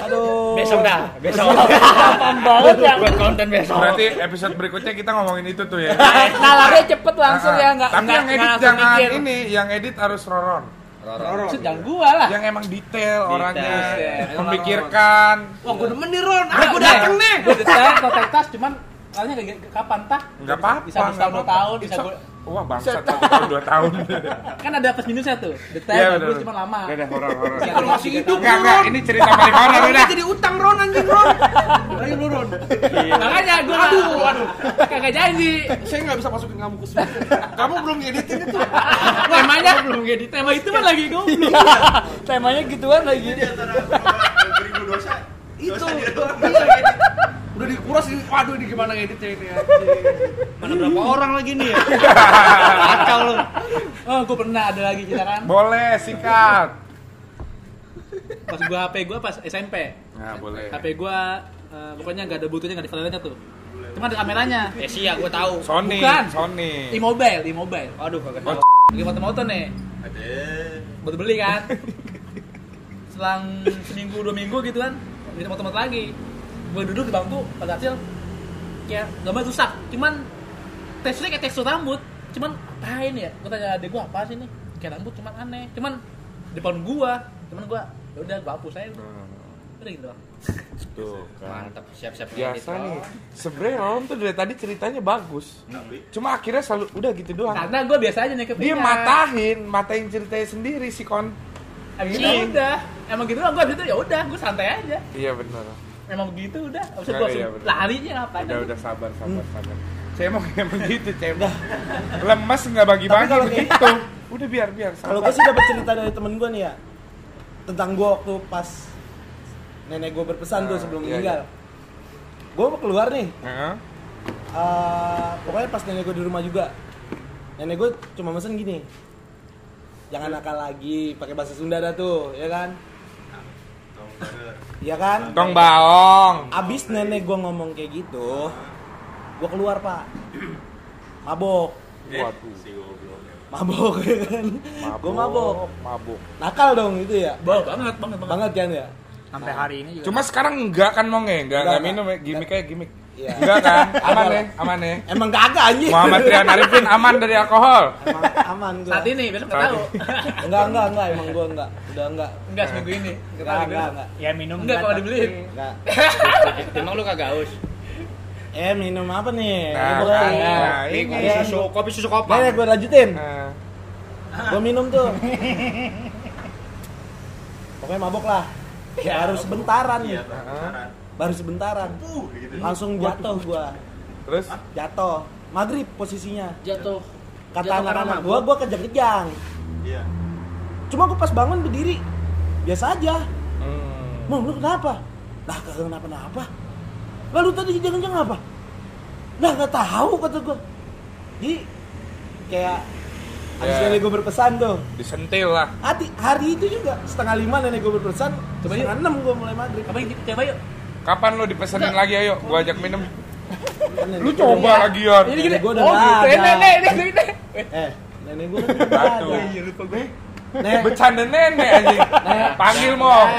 Aduh. Besok dah, besok. Gampang banget ya. Buat konten besok. Berarti episode berikutnya kita ngomongin itu tuh ya. Nalarnya cepet langsung Ah, ya nggak Tapi yang edit jangan ini, yang edit harus Roron. Maksud jangan gua lah. Yang emang detail orangnya, Detail. memikirkan. Wah, gue demen nih Ron. Nah, Aku dateng nih. Gue detail kontak tas cuman soalnya kapan tah? Enggak apa-apa. Bisa bisa nggak dua apa-apa. tahun, bisa It's gua Wah bangsat satu tahun dua tahun. kan ada plus minusnya tuh. Detail Iya, bagus cuman lama. Udah deh horor horor. Iya, Kalau masih hidup Enggak enggak, ini cerita paling horor udah. jadi utang Ron anjing Ron. Ayo lu Ron. Makanya gua aduh, aduh. Kagak janji. Saya nggak bisa masukin kamu ke sini. Kamu belum ngeditin itu. Temanya belum ngedit. Tema itu kan lagi goblok. Temanya gituan lagi. Jadi antara dua beribu dosa, Itu. dosa. Iya, Udah dikuras ini. Waduh, ini gimana ngeditnya ini anjing. Mana berapa orang lagi nih ya? Kacau lu. Oh, gua pernah ada lagi kita kan. Boleh sikat. Pas gua HP gua pas SMP. Nah, boleh. HP gua eh, pokoknya nggak ada bluetoothnya nggak ada kameranya tuh. Cuma ada kameranya. Eh sih ya, gua tahu. Sony, Bukan. Sony. E-mobile, e-mobile. Aduh, kagak Oh, tahu. Lagi foto-foto nih. Ada. Baru beli kan. Selang seminggu dua minggu gitu kan, kita foto-foto lagi. Gue duduk di bangku, pada hasil kayak gambar rusak. Cuman teksturnya kayak tekstur rambut. Cuman apain ya? Gue tanya adek gue apa sih nih? Kayak rambut cuman aneh. Cuman depan gua, cuman gua ya udah gua hapus aja. Udah gitu. Tuh kan. Mantap, siap-siap Biasa nih. Sebenarnya Ron tuh dari tadi ceritanya bagus. Tapi Cuma akhirnya selalu udah gitu doang. Karena gua biasa aja nih Dia matahin, matain ceritanya sendiri si kon. Abis itu udah. Emang gitu doang gua abis itu ya udah, gua santai aja. Iya benar. Emang begitu udah. Abis itu Nah, gua iya, langsung bener. lari aja ngapain. Udah udah sabar sabar sabar. Saya mau emang gitu, cebok. Lemes nggak bagi-bagi Tapi kalau begitu. Udah biar biar. Kalau gue sih dapat cerita dari temen gue nih ya tentang gue waktu pas nenek gue berpesan tuh Ah, sebelum iya, meninggal. Gue mau keluar nih. Heeh. Eh, pokoknya pas nenek gue di rumah juga. Nenek gue cuma mesen gini. Jangan nakal lagi, pakai bahasa Sunda dah tuh, ya kan? Iya kan? Tong baong. Abis nenek gue ngomong kayak gitu, gue keluar pak. Mabok, Waduh. si goblok. mabok ya kan? Gue mabok. Mabok. Nakal dong itu ya. Banget, banget, banget. Banget kan ya? Sampai hari ini juga. Cuma sekarang enggak kan mau nge, enggak Enggak, enggak enggak. minum ya, gimmick kayak gimmick. Iya. Enggak kan? Aman Ada ya, aman ya. Emang kagak anjing. Muhammad Rian Arifin aman dari alkohol. Emang aman gue. Saat ini, besok nggak Saat tahu. Enggak, enggak, enggak, emang gue enggak. Udah enggak. Enggak seminggu ini. Nggak Enggak, enggak, enggak. Ya minum Enggak kalau dibeliin. Enggak. Emang lu kagak haus? Eh, minum apa nih? Nah, Gua- kan, nah, ini. Iya. susu, kopi susu Nih, kopi. gue lanjutin. Nah, Gue minum tuh. Pokoknya mabok lah. Baru sebentaran nih. Iya, pacaran. Baru sebentaran. Uh, gitu. Langsung jatuh gua. terus Jatuh. Maghrib posisinya. Jatuh. Kata anak-anak gua, gua kejang-kejang. Iya. Cuma gua pas bangun berdiri. Biasa aja. hmm. Mau lu kenapa? Lah kagak kenapa-napa. Lalu tadi kejang-kejang apa? Lah nggak tahu kata gua. Jadi kayak Abis Ya. nenek gue berpesan tuh disentil lah. Hati, hari itu juga setengah lima nenek gue berpesan Coba yuk. setengah enam gue mulai maghrib Apa yang coba yuk? Kapan lu dipesenin lagi ayo, gua ajak minum. Lu gua coba lagi ya. Ini gini. Gua Oh, gitu. ada. Nenek, nenek, nenek. Eh, nenek gue kan udah Batu. Iya, lupa gue. Nek, Bercanda nenek anjing. Panggil mong.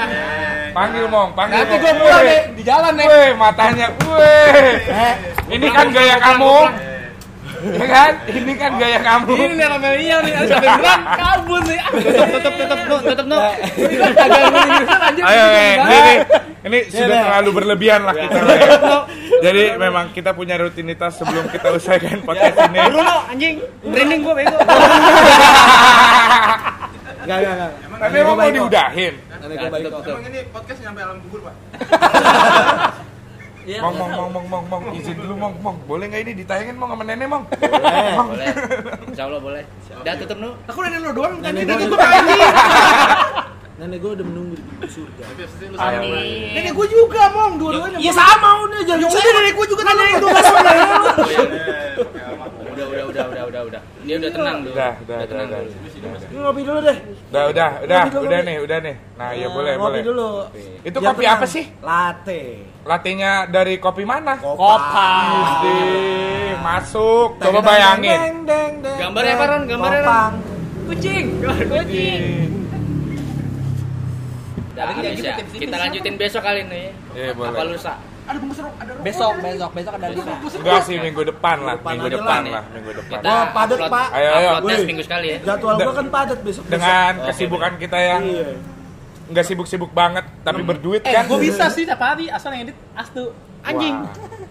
Panggil mong, panggil Nanti gue pulang nih di jalan nih. Weh, matanya. Weh. eh, Ini kan gaya kamu. Ya kan? Ini kan gaya kamu. Ini nih Romelio nih, ada beneran kabur nih. Ah, Tutup, tutup, no, tutup, no. Ini kan agak anjir. Ayo, Ini ini, ini sudah Nek. terlalu berlebihan lah kita. ya. Jadi memang kita punya rutinitas sebelum kita usaikan podcast ini. Bruno, anjing. Branding gua bego. enggak enggak enggak. Tapi emang mau diudahin. Emang ini podcast nyampe alam kubur, Pak? Iya, Mong, mong, mong, mong, mong, mong, izin dulu, mong, mong. Boleh nggak ini ditayangin, mong, sama nenek, mong? Boleh. Insya Allah boleh. Udah tutup, no. Aku nenek lo doang kan Nenek kita gua tutup. Nenek gue udah menunggu di pintu surga. Amin. Nenek gue juga, Mong, dua-duanya. Iya sama udah jangan. Ya udah nenek gue juga tadi itu Udah, udah, udah, udah, udah, udah. Dia udah tenang dulu. Udah, udah, udah, tenang udah. dulu. Ngopi dulu deh. Udah, udah, udah, Ngopi udah ngopi. nih, udah nih. Nah, ya Eh, boleh, ngopi boleh. dulu. Itu kopi apa sih? Latte. Latenya dari kopi mana? Kopas. Di masuk. Coba bayangin. Gambarnya apa, Ron? Gambarnya, Ron? Kucing. Kucing. Udah, habis ya. Kita lanjutin besok kali ini. Iya, boleh. Apa lusa? Besok, besok, besok ada lima. Enggak sih minggu depan lah, minggu depan lah. minggu depan. Kita Wah, padet, upload- Pak. Ayo, ayo. Wih. seminggu sekali ya. Jadwal gue kan padat besok. Dengan kesibukan kita yang Iya. nggak sibuk-sibuk banget, tapi berduit Eh, kan. gue bisa sih tiap hari asal yang edit Astu. Anjing.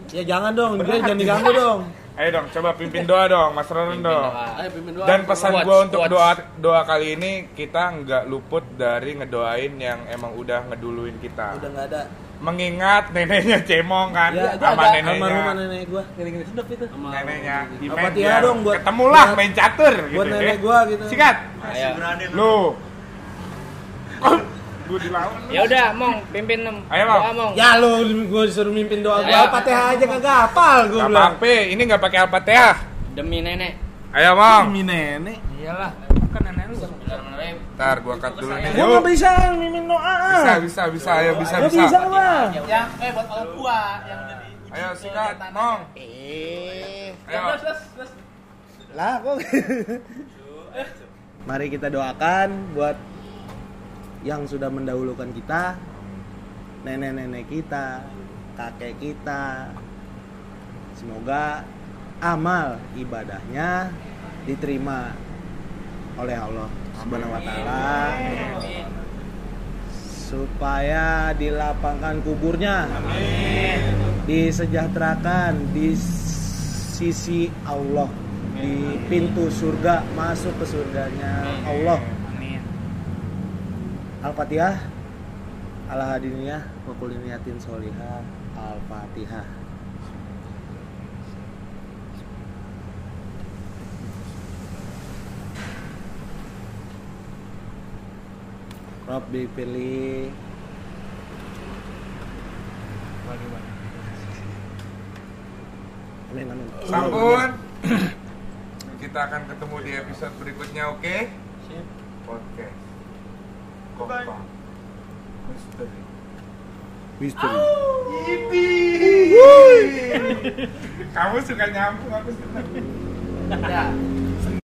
Ya jangan dong, dia jangan diganggu dong. Ayo dong, coba pimpin doa dong, Mas Ronan Pimpin dong. doa. Ayo pimpin doa. Dan pesan gue untuk quotes. doa doa kali ini kita nggak luput dari ngedoain yang emang udah ngeduluin kita. Udah nggak ada. Mengingat neneknya cemong kan, Ya, sama ada. neneknya. Almarhum nenek gue. Ngeri-ngeri sedap itu. neneknya Imen Apa biar dong buat- ketemulah buat- main catur gitu buat nenek ya. gua gitu. Sikat. Ayo. Lu. Gue dilawan. Ya udah, Mong, pimpin Mong. Ayo, Mong. Doa, Mong. Ya lu gue disuruh mimpin doa gue Ayo. Al-Fatihah aja kagak hafal gue Gak bilang. apa-apa, ini nggak pakai Al-Fatihah. Demi nenek. Ayo, Mong. Demi nenek. Iyalah, kan nenek lu. Ntar gua cut dulu nih. Gue Yuk. nggak bisa mimpin doa. Bisa, bisa, bisa, ayo bisa, Gue bisa. bisa mah. Yang eh buat orang tua yang jadi Ayo sikat, Mong. Eh. Ayo. Lah kok. Mari kita doakan buat yang sudah mendahulukan kita, nenek-nenek kita, kakek kita. Semoga amal ibadahnya diterima oleh Allah Subhanahu wa taala. Supaya dilapangkan kuburnya. Disejahterakan di sisi Allah di pintu surga masuk ke surganya Allah. Al-Fatihah. Ala hadiniyah wa kulli niyatin solihah. Al-Fatihah. Rabbi pilih Amin amin. Sampun. Kita akan ketemu di episode berikutnya, oke? Oke. Misteri. Misteri. Yipi. Kamu suka nyambung, aku suka. Ya.